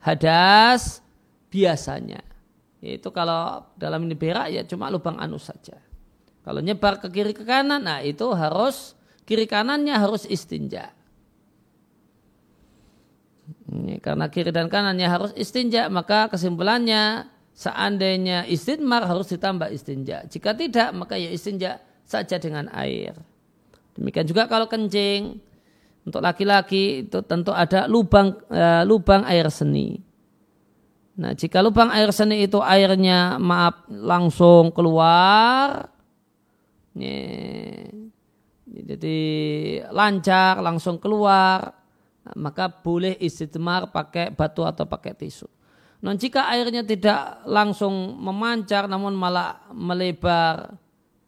hadas biasanya. Itu kalau dalam ini berak ya cuma lubang anus saja. Kalau nyebar ke kiri ke kanan, nah itu harus kiri kanannya harus istinja. Ini karena kiri dan kanannya harus istinja, maka kesimpulannya seandainya istinmar harus ditambah istinja. Jika tidak, maka ya istinja saja dengan air. Demikian juga kalau kencing, untuk laki-laki itu tentu ada lubang uh, lubang air seni. Nah, jika lubang air seni itu airnya maaf langsung keluar, jadi lancar langsung keluar maka boleh istitmar pakai batu atau pakai tisu. Non jika airnya tidak langsung memancar namun malah melebar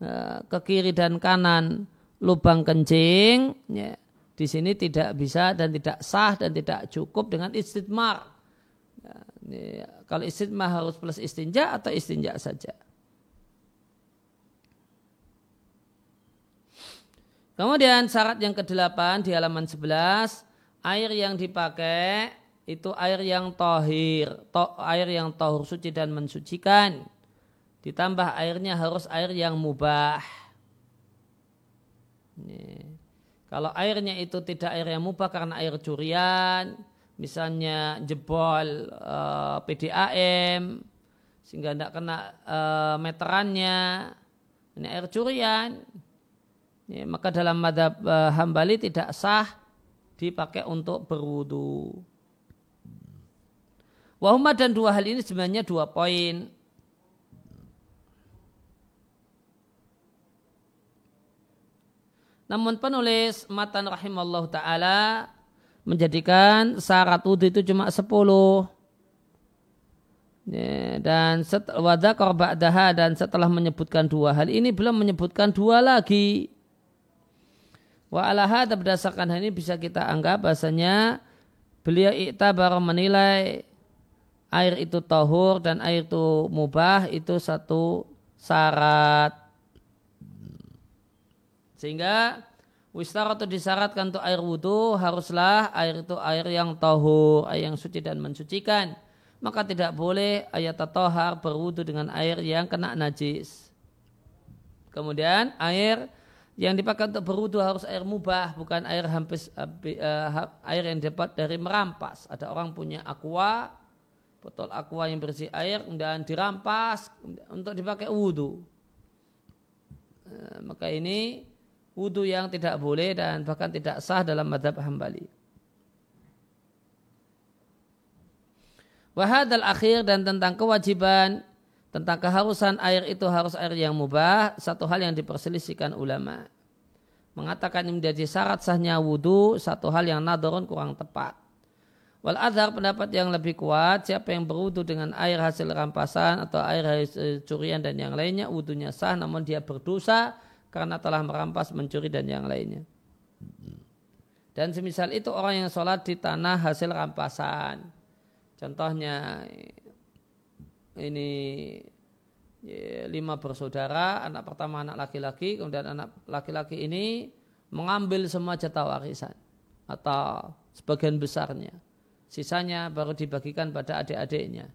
eh, ke kiri dan kanan lubang kencing, ya, di sini tidak bisa dan tidak sah dan tidak cukup dengan istitmar. Ya, kalau istitmar harus plus istinja atau istinja saja. Kemudian syarat yang kedelapan di halaman 11, air yang dipakai itu air yang tohir, to, air yang tohur suci dan mensucikan. Ditambah airnya harus air yang mubah. Ini. Kalau airnya itu tidak air yang mubah karena air curian, misalnya jebol uh, eh, PDAM, sehingga tidak kena uh, meterannya, ini air curian, ya, maka dalam madhab uh, hambali tidak sah dipakai untuk berwudu. Wahumma dan dua hal ini sebenarnya dua poin. Namun penulis matan rahimallahu taala menjadikan syarat wudhu itu cuma sepuluh. Ya, dan ba'daha dan setelah menyebutkan dua hal ini belum menyebutkan dua lagi. Wa alaha berdasarkan hal ini bisa kita anggap bahasanya beliau iktabar menilai air itu tohur dan air itu mubah itu satu syarat. Sehingga atau disyaratkan untuk air wudhu haruslah air itu air yang tohur, air yang suci dan mensucikan maka tidak boleh ayat tohar berwudu dengan air yang kena najis. Kemudian air yang dipakai untuk berwudu harus air mubah, bukan air hampis uh, air yang dapat dari merampas. Ada orang punya aqua, botol aqua yang bersih air dan dirampas untuk dipakai wudu. Uh, maka ini wudu yang tidak boleh dan bahkan tidak sah dalam madhab hambali. Wahadal akhir dan tentang kewajiban tentang keharusan air itu harus air yang mubah. Satu hal yang diperselisihkan ulama. Mengatakan ini menjadi syarat sahnya wudhu satu hal yang nadorun kurang tepat. Wal adhar pendapat yang lebih kuat siapa yang berwudhu dengan air hasil rampasan atau air hasil curian dan yang lainnya wudhunya sah namun dia berdosa karena telah merampas mencuri dan yang lainnya. Dan semisal itu orang yang sholat di tanah hasil rampasan. Contohnya ini lima bersaudara, anak pertama anak laki-laki, kemudian anak laki-laki ini mengambil semua jatah warisan atau sebagian besarnya. Sisanya baru dibagikan pada adik-adiknya.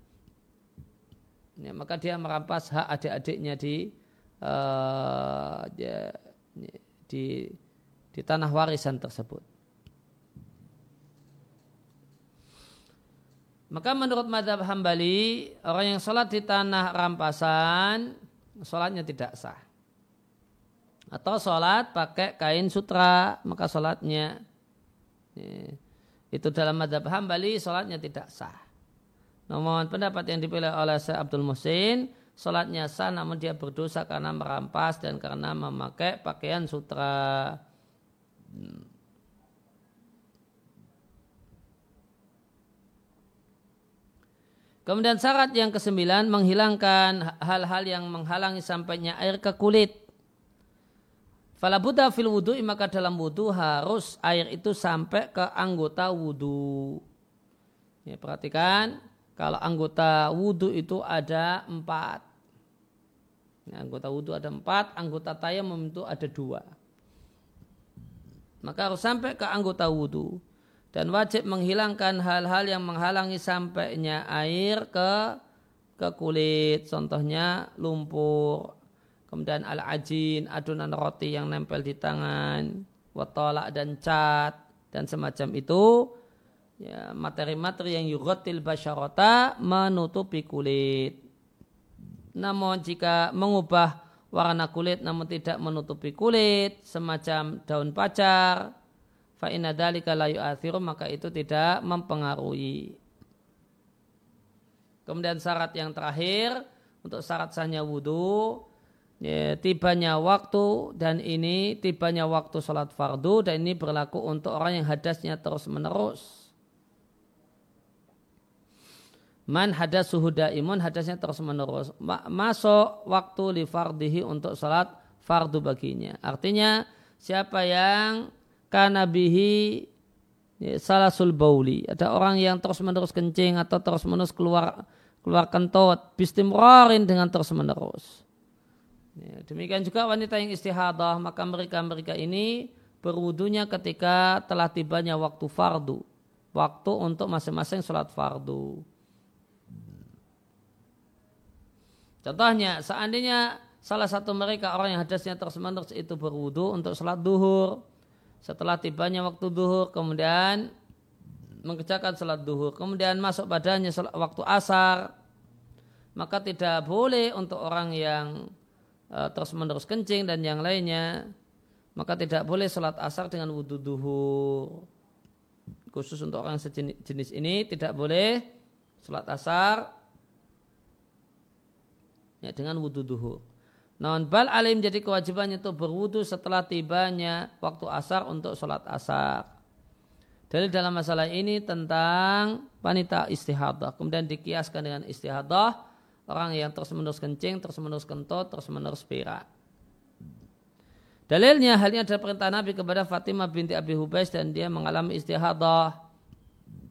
Ya, maka dia merampas hak adik-adiknya di, uh, di di tanah warisan tersebut. Maka menurut madhab hambali, orang yang sholat di tanah rampasan, sholatnya tidak sah. Atau sholat pakai kain sutra, maka sholatnya itu dalam madhab hambali, sholatnya tidak sah. Namun pendapat yang dipilih oleh Syekh Abdul Musin, sholatnya sah namun dia berdosa karena merampas dan karena memakai pakaian sutra. Kemudian syarat yang kesembilan menghilangkan hal-hal yang menghalangi sampainya air ke kulit. Fala buddha fil wudhu maka dalam wudhu harus air itu sampai ke anggota wudhu. Ya, perhatikan kalau anggota wudhu itu ada empat. Ya, anggota wudhu ada empat, anggota tayamum itu ada dua. Maka harus sampai ke anggota wudhu dan wajib menghilangkan hal-hal yang menghalangi sampainya air ke ke kulit. Contohnya lumpur kemudian al-ajin adonan roti yang nempel di tangan watolak dan cat dan semacam itu. Ya materi-materi yang yugotil basyarota menutupi kulit. Namun jika mengubah warna kulit namun tidak menutupi kulit semacam daun pacar fa inna la yu'athiru maka itu tidak mempengaruhi. Kemudian syarat yang terakhir untuk syarat sahnya wudhu ya, tibanya waktu dan ini tibanya waktu sholat fardu dan ini berlaku untuk orang yang hadasnya terus menerus. Man hadas suhuda imun hadasnya terus menerus. Masuk waktu li fardihi untuk sholat fardu baginya. Artinya siapa yang karena bihi ya, salasul bauli. Ada orang yang terus menerus kencing atau terus menerus keluar keluar kentut bistimrarin dengan terus menerus. Ya, demikian juga wanita yang istihadah, maka mereka-mereka ini berwudunya ketika telah tibanya waktu fardu. Waktu untuk masing-masing sholat fardu. Contohnya, seandainya salah satu mereka orang yang hadasnya terus-menerus itu berwudu untuk sholat duhur. Setelah tibanya waktu duhur, kemudian mengerjakan sholat duhur. Kemudian masuk badannya waktu asar. Maka tidak boleh untuk orang yang uh, terus menerus kencing dan yang lainnya maka tidak boleh sholat asar dengan wudhu duhur khusus untuk orang sejenis jenis ini tidak boleh sholat asar ya, dengan wudhu duhur namun bal alim jadi kewajibannya itu berwudhu setelah tibanya waktu asar untuk sholat asar Dalil dalam masalah ini tentang wanita istihadah. Kemudian dikiaskan dengan istihadah orang yang terus menerus kencing, terus menerus kentut, terus menerus berak. Dalilnya halnya adalah perintah Nabi kepada Fatimah binti Abi Hubais dan dia mengalami istihadah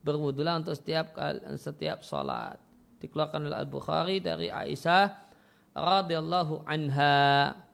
berwudulah untuk setiap setiap salat. Dikeluarkan oleh Al Bukhari dari Aisyah radhiyallahu anha.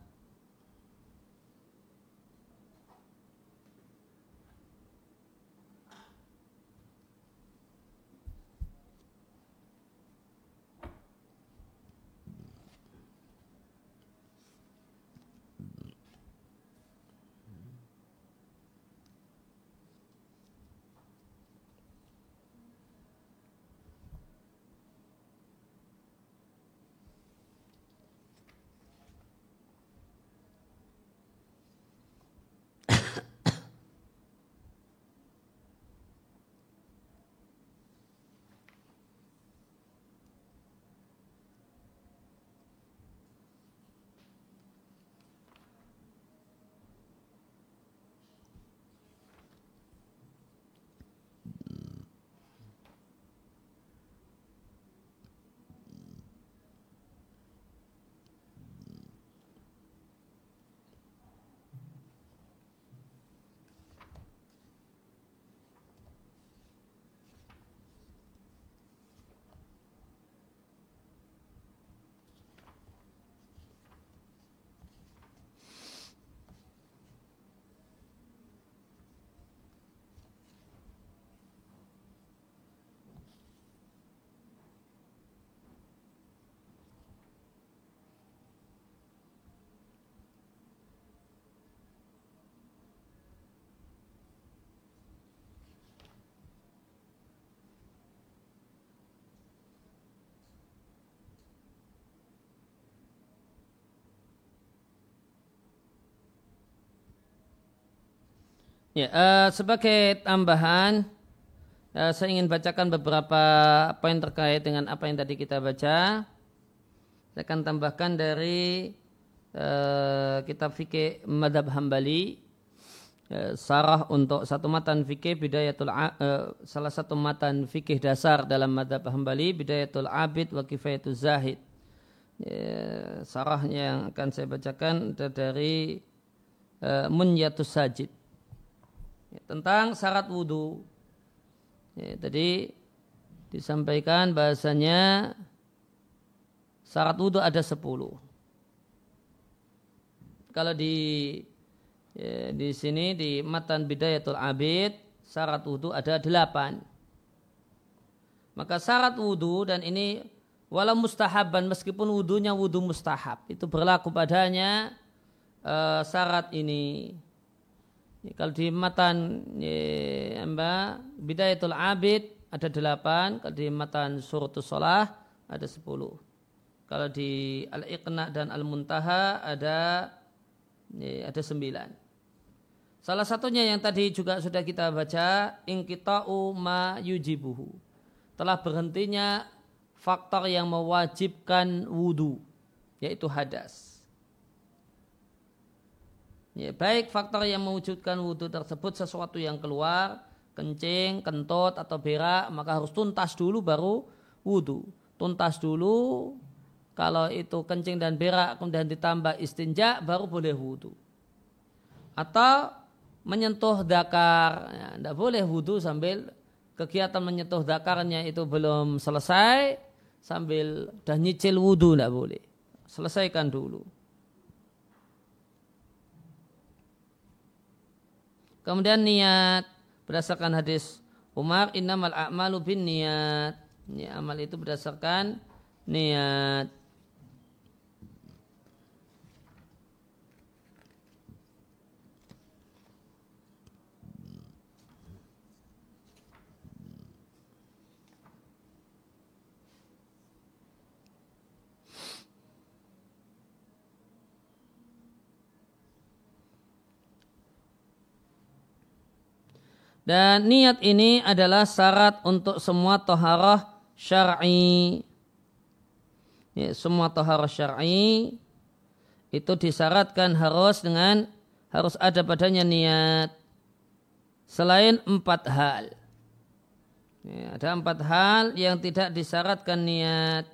Ya, uh, sebagai tambahan, uh, saya ingin bacakan beberapa poin terkait dengan apa yang tadi kita baca. Saya akan tambahkan dari uh, kitab fikih Madhab Hambali, uh, sarah untuk satu matan fikih bidayatul uh, salah satu matan fikih dasar dalam Madhab Hambali bidayatul abid wa kifayatul zahid. Ya, sarahnya yang akan saya bacakan dari uh, Munyatus Sajid ya, tentang syarat wudhu. Ya, tadi disampaikan bahasanya syarat wudhu ada sepuluh. Kalau di ya, di sini di matan bidayatul abid syarat wudhu ada delapan. Maka syarat wudhu dan ini walau mustahaban meskipun wudhunya wudhu mustahab itu berlaku padanya uh, syarat ini Ya, kalau di matan ya, mbak bidayatul abid ada delapan, kalau di matan suratul solah ada sepuluh. Kalau di al-iqna dan al-muntaha ada ya, ada sembilan. Salah satunya yang tadi juga sudah kita baca, ingkita'u ma yujibuhu. Telah berhentinya faktor yang mewajibkan wudhu, yaitu hadas. Ya, baik faktor yang mewujudkan wudhu tersebut sesuatu yang keluar, kencing, kentut atau berak, maka harus tuntas dulu baru wudhu. Tuntas dulu, kalau itu kencing dan berak kemudian ditambah istinja baru boleh wudhu. Atau menyentuh dakar, ya, tidak boleh wudhu sambil kegiatan menyentuh dakarnya itu belum selesai, sambil dah nyicil wudhu tidak boleh. Selesaikan dulu. Kemudian niat berdasarkan hadis Umar innamal a'malu bin niat. Ya, amal itu berdasarkan niat. Dan niat ini adalah syarat untuk semua toharah syar'i. Ya, semua toharah syar'i itu disyaratkan harus dengan harus ada padanya niat. Selain empat hal. Ya, ada empat hal yang tidak disyaratkan niat.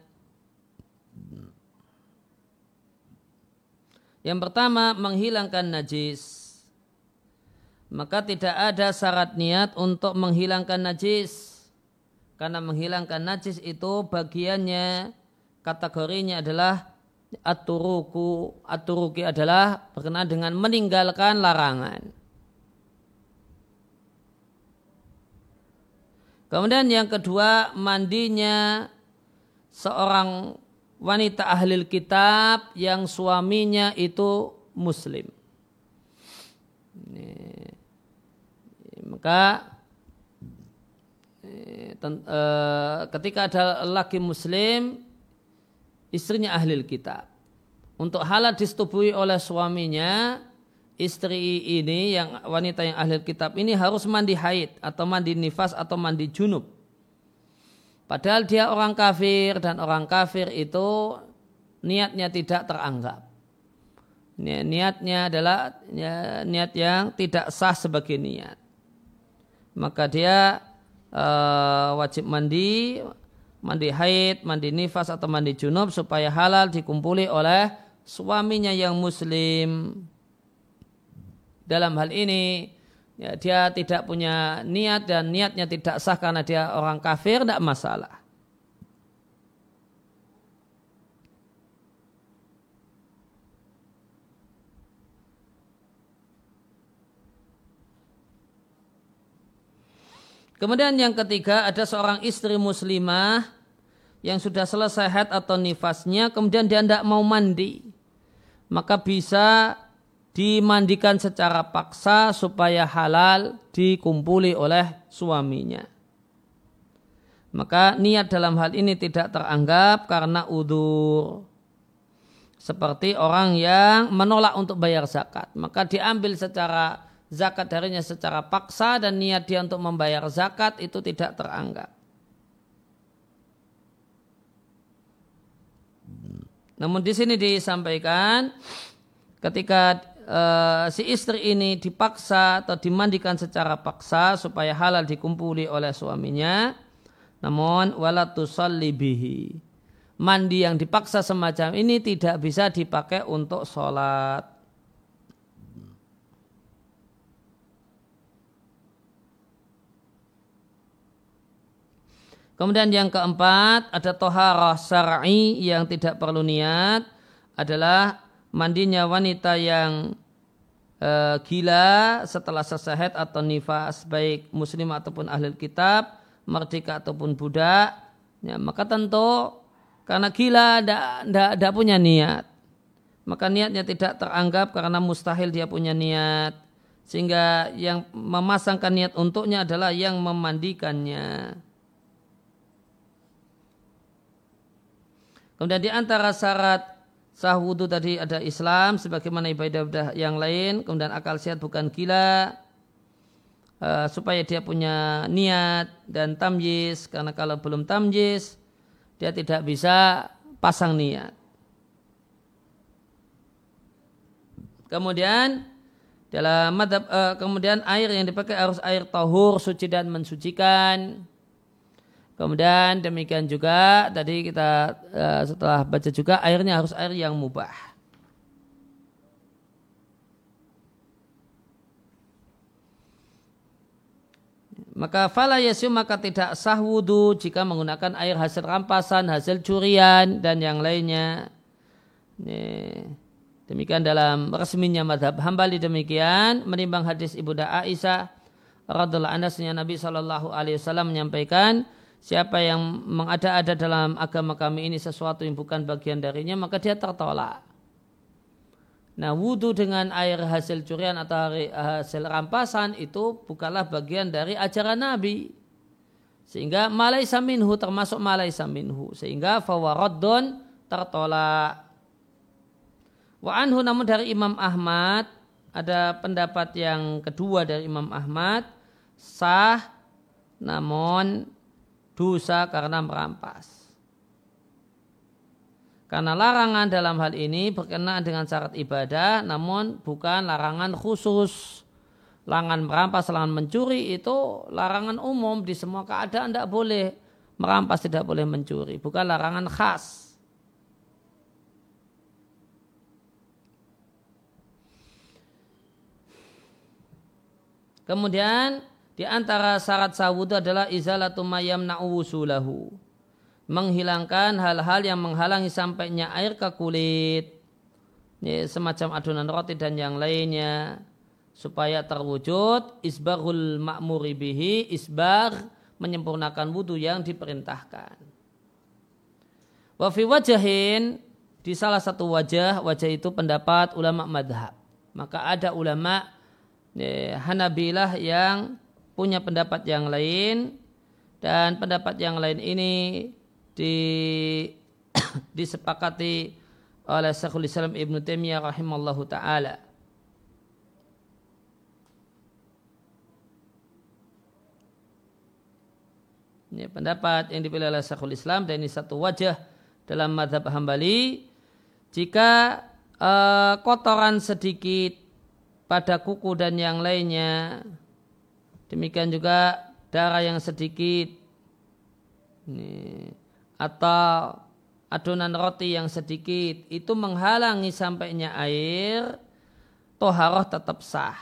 Yang pertama menghilangkan najis maka tidak ada syarat niat untuk menghilangkan najis. Karena menghilangkan najis itu bagiannya kategorinya adalah aturuku aturuki adalah berkenaan dengan meninggalkan larangan. Kemudian yang kedua mandinya seorang wanita ahli kitab yang suaminya itu muslim. Ini maka eh, eh, ketika ada laki muslim istrinya ahli kitab. Untuk halal disetubui oleh suaminya istri ini yang wanita yang ahli kitab ini harus mandi haid atau mandi nifas atau mandi junub. Padahal dia orang kafir dan orang kafir itu niatnya tidak teranggap. Niatnya adalah niat yang tidak sah sebagai niat maka dia uh, wajib mandi, mandi haid, mandi nifas atau mandi junub supaya halal dikumpuli oleh suaminya yang muslim. Dalam hal ini ya, dia tidak punya niat dan niatnya tidak sah karena dia orang kafir, tidak masalah. Kemudian yang ketiga ada seorang istri muslimah yang sudah selesai haid atau nifasnya kemudian dia tidak mau mandi. Maka bisa dimandikan secara paksa supaya halal dikumpuli oleh suaminya. Maka niat dalam hal ini tidak teranggap karena udur. Seperti orang yang menolak untuk bayar zakat. Maka diambil secara zakat darinya secara paksa dan niat dia untuk membayar zakat itu tidak teranggap. Namun di sini disampaikan ketika uh, si istri ini dipaksa atau dimandikan secara paksa supaya halal dikumpuli oleh suaminya, namun walatusalli bihi. Mandi yang dipaksa semacam ini tidak bisa dipakai untuk sholat. Kemudian yang keempat ada toharah syar'i yang tidak perlu niat adalah mandinya wanita yang e, gila setelah selesai atau nifas baik muslim ataupun ahli kitab, merdeka ataupun budak. Ya, maka tentu karena gila tidak punya niat. Maka niatnya tidak teranggap karena mustahil dia punya niat. Sehingga yang memasangkan niat untuknya adalah yang memandikannya. Kemudian di antara syarat sah wudhu tadi ada Islam sebagaimana ibadah-ibadah yang lain. Kemudian akal sehat bukan gila. Uh, supaya dia punya niat dan tamjiz karena kalau belum tamjiz dia tidak bisa pasang niat. Kemudian dalam madhab, uh, kemudian air yang dipakai harus air tahur suci dan mensucikan. Kemudian demikian juga tadi kita uh, setelah baca juga airnya harus air yang mubah. Maka fala yasyum maka tidak sah wudu jika menggunakan air hasil rampasan, hasil curian dan yang lainnya. Ini. Demikian dalam resminya madhab hambali demikian menimbang hadis ibunda Aisyah radhiallahu anha Nabi Shallallahu Alaihi Wasallam menyampaikan siapa yang mengada-ada dalam agama kami ini sesuatu yang bukan bagian darinya maka dia tertolak. Nah wudhu dengan air hasil curian atau hasil rampasan itu bukanlah bagian dari ajaran Nabi. Sehingga malai minhu termasuk malai minhu. Sehingga fawaradun tertolak. Wa anhu namun dari Imam Ahmad ada pendapat yang kedua dari Imam Ahmad sah namun dosa karena merampas. Karena larangan dalam hal ini berkenaan dengan syarat ibadah namun bukan larangan khusus. Larangan merampas, larangan mencuri itu larangan umum di semua keadaan tidak boleh merampas, tidak boleh mencuri. Bukan larangan khas. Kemudian di antara syarat sawudu adalah izalatu mayam na'uwusulahu. Menghilangkan hal-hal yang menghalangi sampainya air ke kulit. Ya, semacam adonan roti dan yang lainnya. Supaya terwujud isbarul ma'muri bihi, isbar menyempurnakan wudhu yang diperintahkan. Wafi wajahin, di salah satu wajah, wajah itu pendapat ulama madhab. Maka ada ulama Hanabilah yang punya pendapat yang lain dan pendapat yang lain ini di, disepakati oleh Syekhul Islam Ibn Taimiyah rahimallahu taala. Ini pendapat yang dipilih oleh Syekhul Islam dan ini satu wajah dalam madhab Hambali. Jika uh, kotoran sedikit pada kuku dan yang lainnya. Demikian juga darah yang sedikit ini, atau adonan roti yang sedikit itu menghalangi sampainya air, toharoh tetap sah.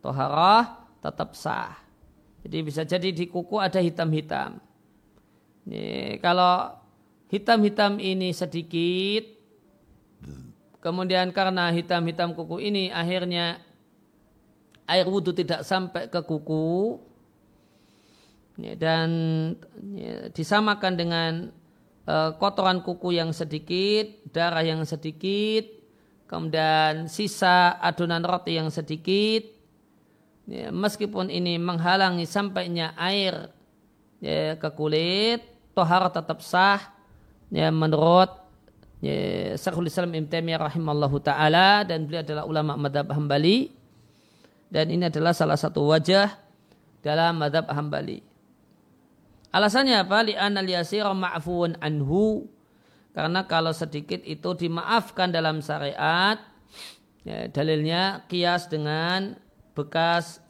Toharoh tetap sah. Jadi bisa jadi di kuku ada hitam-hitam. kalau hitam-hitam ini sedikit, Kemudian karena hitam-hitam kuku ini akhirnya air wudhu tidak sampai ke kuku ya, dan ya, disamakan dengan uh, kotoran kuku yang sedikit, darah yang sedikit, kemudian sisa adonan roti yang sedikit. Ya, meskipun ini menghalangi sampainya air ke kulit, tohar tetap sah menurut ya, Syekhul Islam Ibn Taimiyah rahimallahu taala dan beliau adalah ulama madhab Hambali dan ini adalah salah satu wajah dalam madhab Hambali. Alasannya apa? Li'anna liyasira ma'fuun anhu. Karena kalau sedikit itu dimaafkan dalam syariat, ya, dalilnya kias dengan bekas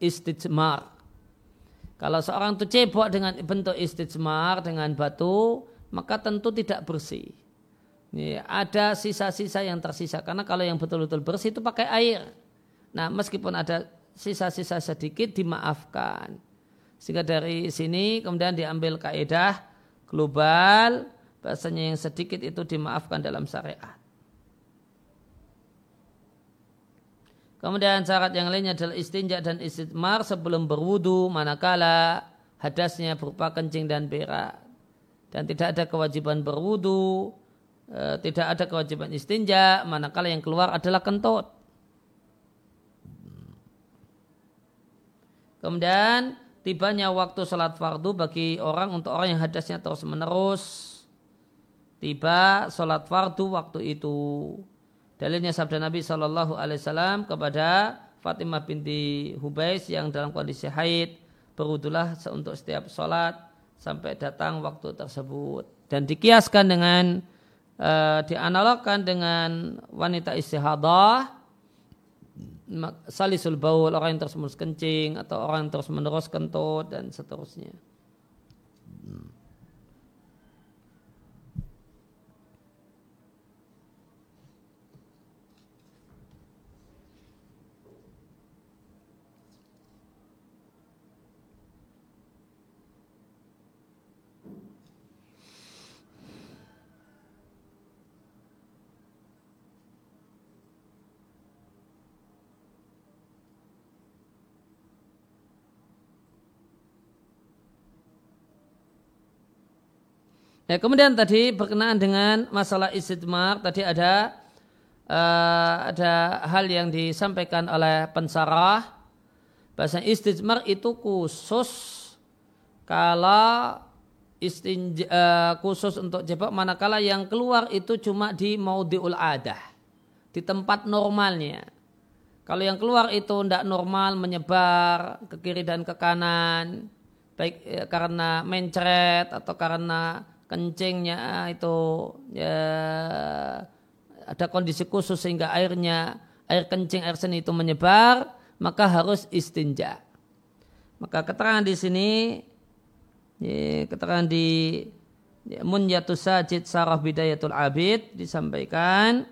istijmar. Kalau seorang itu cebok dengan bentuk istijmar dengan batu, maka tentu tidak bersih. Ya, ada sisa-sisa yang tersisa karena kalau yang betul-betul bersih itu pakai air. Nah, meskipun ada sisa-sisa sedikit dimaafkan. Sehingga dari sini kemudian diambil kaidah global bahasanya yang sedikit itu dimaafkan dalam syariat. Kemudian syarat yang lainnya adalah istinja dan istitmar sebelum berwudu manakala hadasnya berupa kencing dan berak. Dan tidak ada kewajiban berwudu e, tidak ada kewajiban istinja manakala yang keluar adalah kentut. Kemudian tibanya waktu sholat fardu bagi orang untuk orang yang hadasnya terus menerus tiba sholat fardu waktu itu. Dalilnya sabda Nabi Shallallahu Alaihi Wasallam kepada Fatimah binti Hubais yang dalam kondisi haid berudulah untuk setiap sholat sampai datang waktu tersebut dan dikiaskan dengan uh, dianalogkan dengan wanita istihadah salisul baul orang yang terus menerus kencing atau orang yang terus menerus kentut dan seterusnya. Ya, kemudian tadi berkenaan dengan masalah istidmar tadi ada uh, ada hal yang disampaikan oleh pensarah bahasa istidmar itu khusus kalau istinja, uh, khusus untuk jebak manakala yang keluar itu cuma di maudiul adah di tempat normalnya. Kalau yang keluar itu tidak normal menyebar ke kiri dan ke kanan baik ya, karena mencret atau karena kencingnya itu ya ada kondisi khusus sehingga airnya air kencing air seni itu menyebar maka harus istinja. Maka keterangan di sini ya, keterangan di ya, munyatus sajid sarah bidayatul abid disampaikan.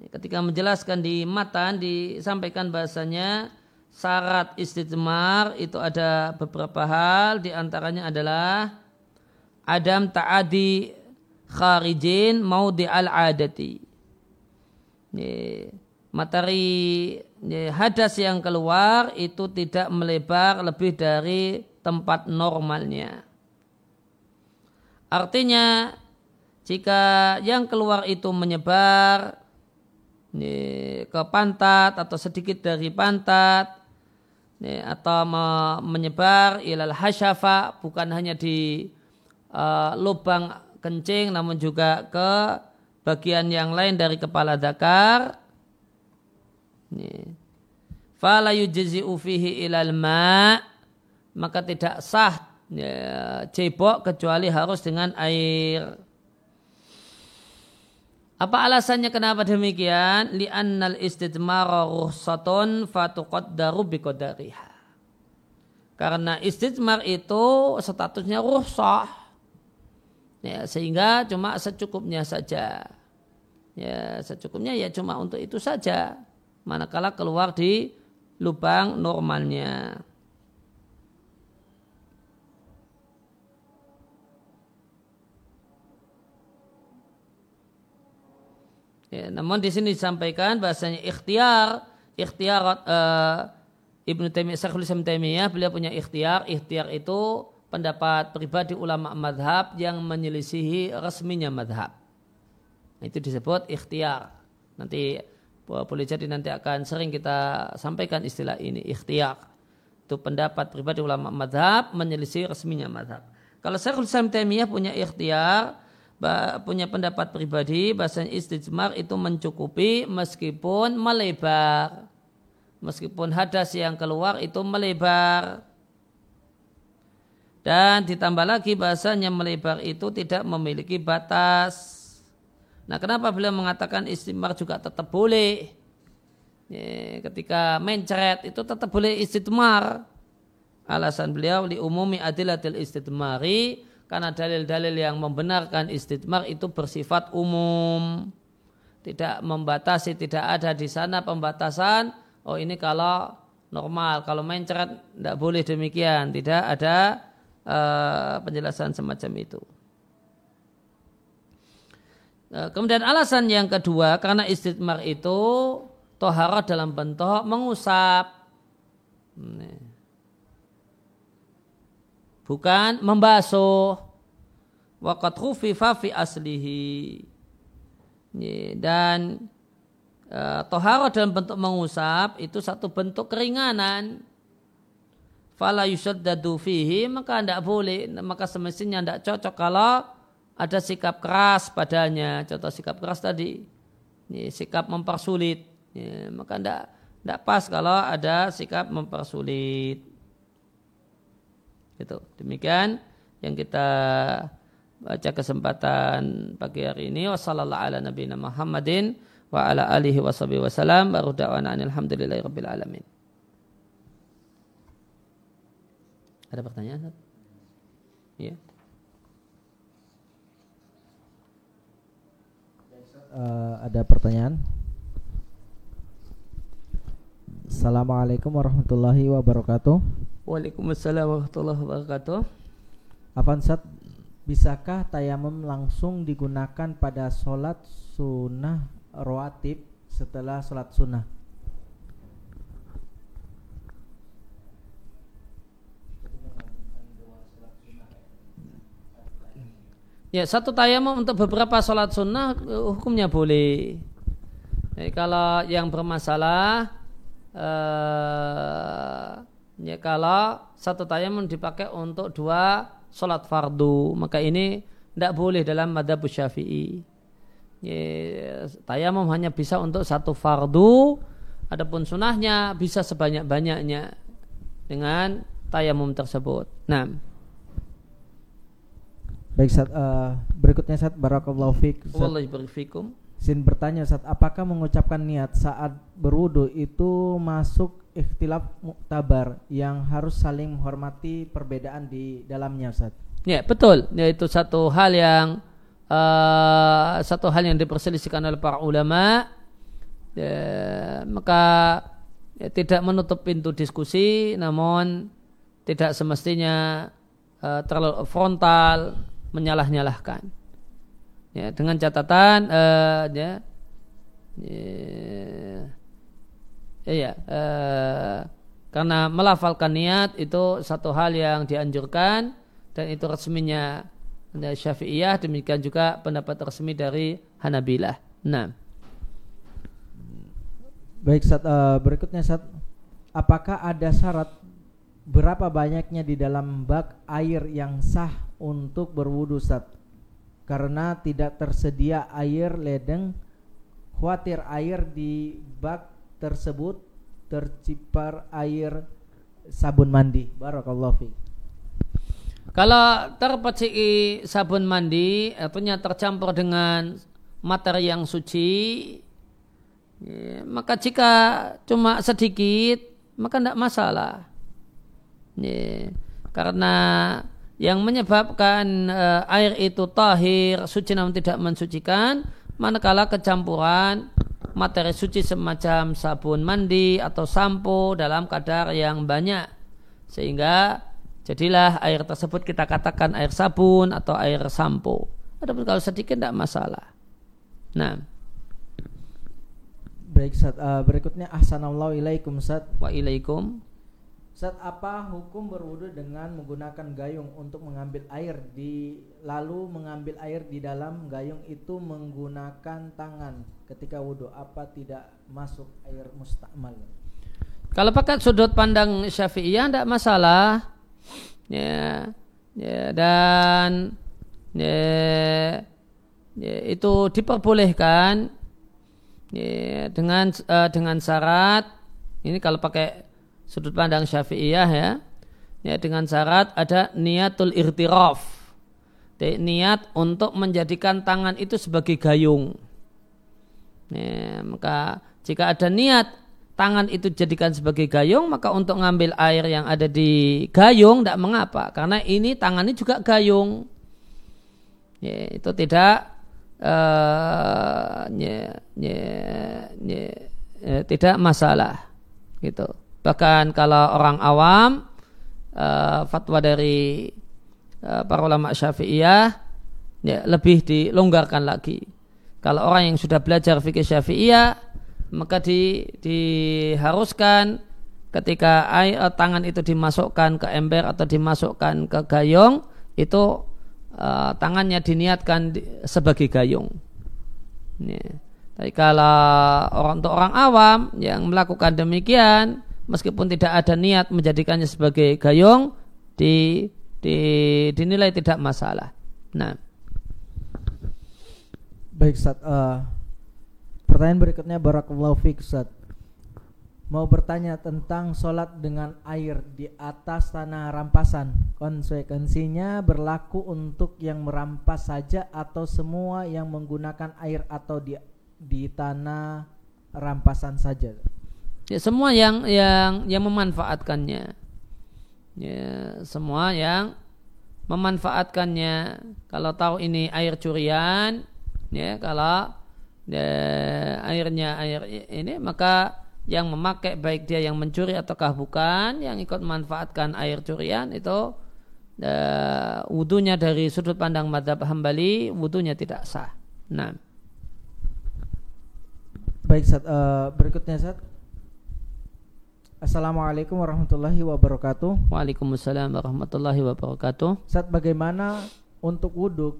Ya, ketika menjelaskan di matan disampaikan bahasanya syarat istijmar itu ada beberapa hal di antaranya adalah adam ta'adi kharijin maudi al-adati. Materi hadas yang keluar itu tidak melebar lebih dari tempat normalnya. Artinya jika yang keluar itu menyebar ke pantat atau sedikit dari pantat atau menyebar ilal hasyafa bukan hanya di uh, lubang kencing namun juga ke bagian yang lain dari kepala zakar. Fala yujzi'u fihi ilal ma maka tidak sah ya, cebok kecuali harus dengan air. Apa alasannya kenapa demikian? Li'annal istidmara ruhsatun fatuqaddaru biqadariha. Karena istidmar itu statusnya ruhsah ya, sehingga cuma secukupnya saja. Ya secukupnya ya cuma untuk itu saja. Manakala keluar di lubang normalnya. Ya, namun di sini disampaikan bahasanya ikhtiar, ikhtiar uh, Ibnu Taimiyah, Syekhul Islam Taimiyah, beliau punya ikhtiar, ikhtiar itu pendapat pribadi ulama madhab yang menyelisihi resminya madhab. Itu disebut ikhtiar. Nanti boleh jadi nanti akan sering kita sampaikan istilah ini ikhtiar. Itu pendapat pribadi ulama madhab menyelisihi resminya madhab. Kalau Syekhul Islam Taimiyah punya ikhtiar, punya pendapat pribadi bahasa istijmar itu mencukupi meskipun melebar. Meskipun hadas yang keluar itu melebar dan ditambah lagi bahasanya melebar itu tidak memiliki batas. Nah kenapa beliau mengatakan istimar juga tetap boleh? Ya, ketika mencret itu tetap boleh istimar. Alasan beliau li umumi adilatil istimari karena dalil-dalil yang membenarkan istimar itu bersifat umum. Tidak membatasi, tidak ada di sana pembatasan. Oh ini kalau normal, kalau mencret tidak boleh demikian. Tidak ada uh, penjelasan semacam itu. Uh, kemudian alasan yang kedua karena istitmar itu toharat dalam bentuk mengusap. Bukan membasuh. Waqat khufifa fi aslihi. Dan uh, toharat dalam bentuk mengusap itu satu bentuk keringanan fala yusaddadu fihi maka tidak boleh maka semestinya tidak cocok kalau ada sikap keras padanya. Contoh sikap keras tadi ini sikap mempersulit. Ya, maka tidak tidak pas kalau ada sikap mempersulit. Itu demikian yang kita baca kesempatan pagi hari ini. Wasallallahu ala nabiyina Muhammadin wa ala alihi wasallam baru da'wana rabbil alamin Ada pertanyaan? Ya. Uh, ada pertanyaan? Assalamualaikum warahmatullahi wabarakatuh. Waalaikumsalam warahmatullahi wabarakatuh. Avansat, bisakah tayamum langsung digunakan pada sholat sunnah rawatib setelah sholat sunnah? Ya satu tayamum untuk beberapa sholat sunnah eh, hukumnya boleh. Jadi kalau yang bermasalah, eh, ya kalau satu tayamum dipakai untuk dua sholat fardu, maka ini tidak boleh dalam madhab syafi'i. Ya, tayamum hanya bisa untuk satu fardu, adapun sunnahnya bisa sebanyak-banyaknya dengan tayamum tersebut. Nah, Baik saat uh, eh, berikutnya saat barakallahu fiik. Wallahi fikum. Sin bertanya saat apakah mengucapkan niat saat berwudu itu masuk ikhtilaf muktabar yang harus saling menghormati perbedaan di dalamnya Ustaz? Ya, betul. Yaitu satu hal yang uh, satu hal yang diperselisihkan oleh para ulama. Ya, maka ya, tidak menutup pintu diskusi namun tidak semestinya uh, terlalu frontal menyalah-nyalahkan. Ya, dengan catatan uh, ya, ya, ya uh, karena melafalkan niat itu satu hal yang dianjurkan dan itu resminya Syafi'iyah demikian juga pendapat resmi dari Hanabilah. Nah. Baik, saat uh, berikutnya saat apakah ada syarat berapa banyaknya di dalam bak air yang sah untuk berwudu saat karena tidak tersedia air ledeng khawatir air di bak tersebut tercipar air sabun mandi. Barakallahu fi kalau terpecik sabun mandi artinya tercampur dengan materi yang suci ya, maka jika cuma sedikit maka tidak masalah. Ya, karena yang menyebabkan uh, air itu tahir suci namun tidak mensucikan manakala kecampuran materi suci semacam sabun mandi atau sampo dalam kadar yang banyak. Sehingga jadilah air tersebut kita katakan air sabun atau air sampo. Adapun kalau sedikit tidak masalah. Nah. Baik Sat, uh, berikutnya ahsanallahu ilaikum Sat wa ilaikum saat apa hukum berwudu dengan menggunakan gayung untuk mengambil air di lalu mengambil air di dalam gayung itu menggunakan tangan ketika wudhu apa tidak masuk air mustakmal? Kalau pakai sudut pandang Syafi'iyah tidak masalah. Ya, ya dan ya, ya itu diperbolehkan ya, dengan uh, dengan syarat ini kalau pakai sudut pandang syafi'iyah ya. Ya dengan syarat ada niatul irtiraf. Niat untuk menjadikan tangan itu sebagai gayung. Ya, maka jika ada niat tangan itu jadikan sebagai gayung maka untuk ngambil air yang ada di gayung tidak mengapa. Karena ini tangannya juga gayung. Ya, itu tidak uh, ya, ya, ya, ya, tidak masalah. Gitu Bahkan kalau orang awam uh, fatwa dari uh, para ulama Syafi'iyah ya, lebih dilonggarkan lagi. Kalau orang yang sudah belajar fikih Syafi'iyah maka di, diharuskan ketika air uh, tangan itu dimasukkan ke ember atau dimasukkan ke gayung itu uh, tangannya diniatkan di, sebagai gayung. Ya. Tapi kalau orang untuk orang awam yang melakukan demikian meskipun tidak ada niat menjadikannya sebagai gayung di, di dinilai tidak masalah. Nah. Baik Ustaz, uh, pertanyaan berikutnya barakallahu fiik Ustaz. Mau bertanya tentang sholat dengan air di atas tanah rampasan. Konsekuensinya berlaku untuk yang merampas saja atau semua yang menggunakan air atau di di tanah rampasan saja ya semua yang yang yang memanfaatkannya. Ya semua yang memanfaatkannya. Kalau tahu ini air curian ya kalau ya, airnya air ini maka yang memakai baik dia yang mencuri ataukah bukan yang ikut memanfaatkan air curian itu uh, wudhunya dari sudut pandang madhab hambali wudhunya tidak sah. Nah. Baik saat uh, eh, berikutnya saat Assalamualaikum warahmatullahi wabarakatuh. Waalaikumsalam warahmatullahi wabarakatuh. Saat bagaimana untuk wudhu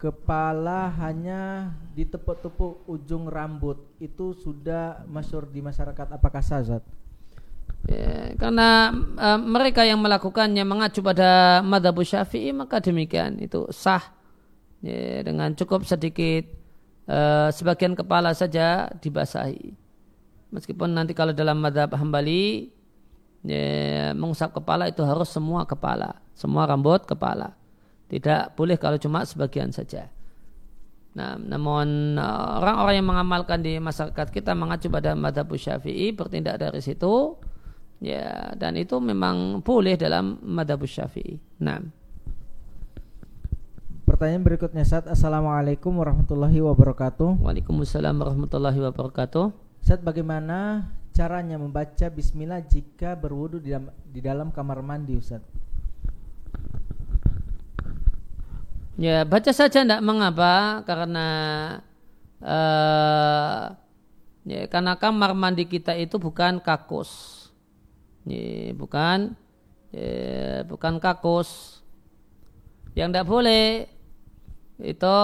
kepala hanya ditepuk-tepuk ujung rambut itu sudah masyur di masyarakat apakah sah Zat? Ya, karena uh, mereka yang melakukannya mengacu pada madhab syafi'i maka demikian itu sah ya, dengan cukup sedikit uh, sebagian kepala saja dibasahi meskipun nanti kalau dalam madhab hambali ya, mengusap kepala itu harus semua kepala semua rambut kepala tidak boleh kalau cuma sebagian saja. Nah, namun uh, orang-orang yang mengamalkan di masyarakat kita mengacu pada madhab syafi'i bertindak dari situ ya dan itu memang boleh dalam madhab syafi'i. Nah. Pertanyaan berikutnya saat Assalamualaikum warahmatullahi wabarakatuh. Waalaikumsalam warahmatullahi wabarakatuh. Saat bagaimana caranya membaca Bismillah jika berwudu di dalam, di dalam kamar mandi Ustaz? Ya baca saja tidak mengapa karena uh, ya, karena kamar mandi kita itu bukan kakus, ya, bukan ya, bukan kakus. Yang tidak boleh itu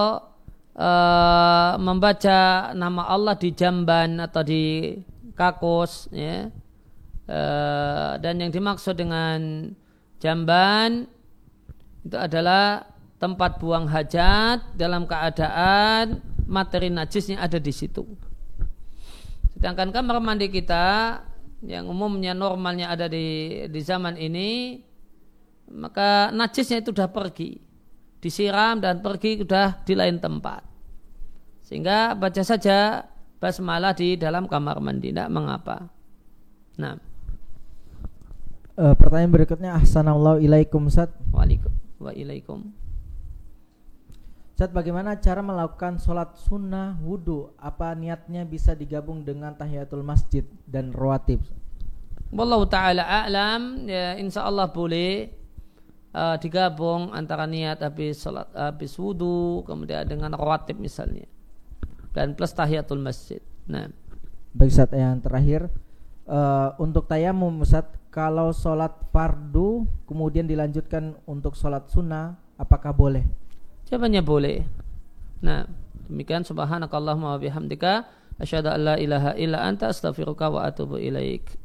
uh, membaca nama Allah di jamban atau di kakus, ya. Uh, dan yang dimaksud dengan jamban itu adalah tempat buang hajat dalam keadaan materi najisnya ada di situ. Sedangkan kamar mandi kita yang umumnya normalnya ada di di zaman ini maka najisnya itu sudah pergi disiram dan pergi sudah di lain tempat sehingga baca saja basmalah di dalam kamar mandi tidak mengapa nah uh, pertanyaan berikutnya ahsanallahu ilaikum Ustaz Waalaikum. Saat bagaimana cara melakukan sholat sunnah wudhu? Apa niatnya bisa digabung dengan tahiyatul masjid dan rawatib? Wallahu taala a'lam ya insya Allah boleh uh, digabung antara niat habis sholat habis wudhu kemudian dengan rawatib misalnya dan plus tahiyatul masjid. Nah, baik saat yang terakhir uh, untuk tayamum Ustaz kalau sholat fardu kemudian dilanjutkan untuk sholat sunnah apakah boleh? Jawabannya boleh. Nah, demikian subhanakallahumma wa bihamdika asyhadu an la ilaha illa anta astaghfiruka wa atubu ilaik.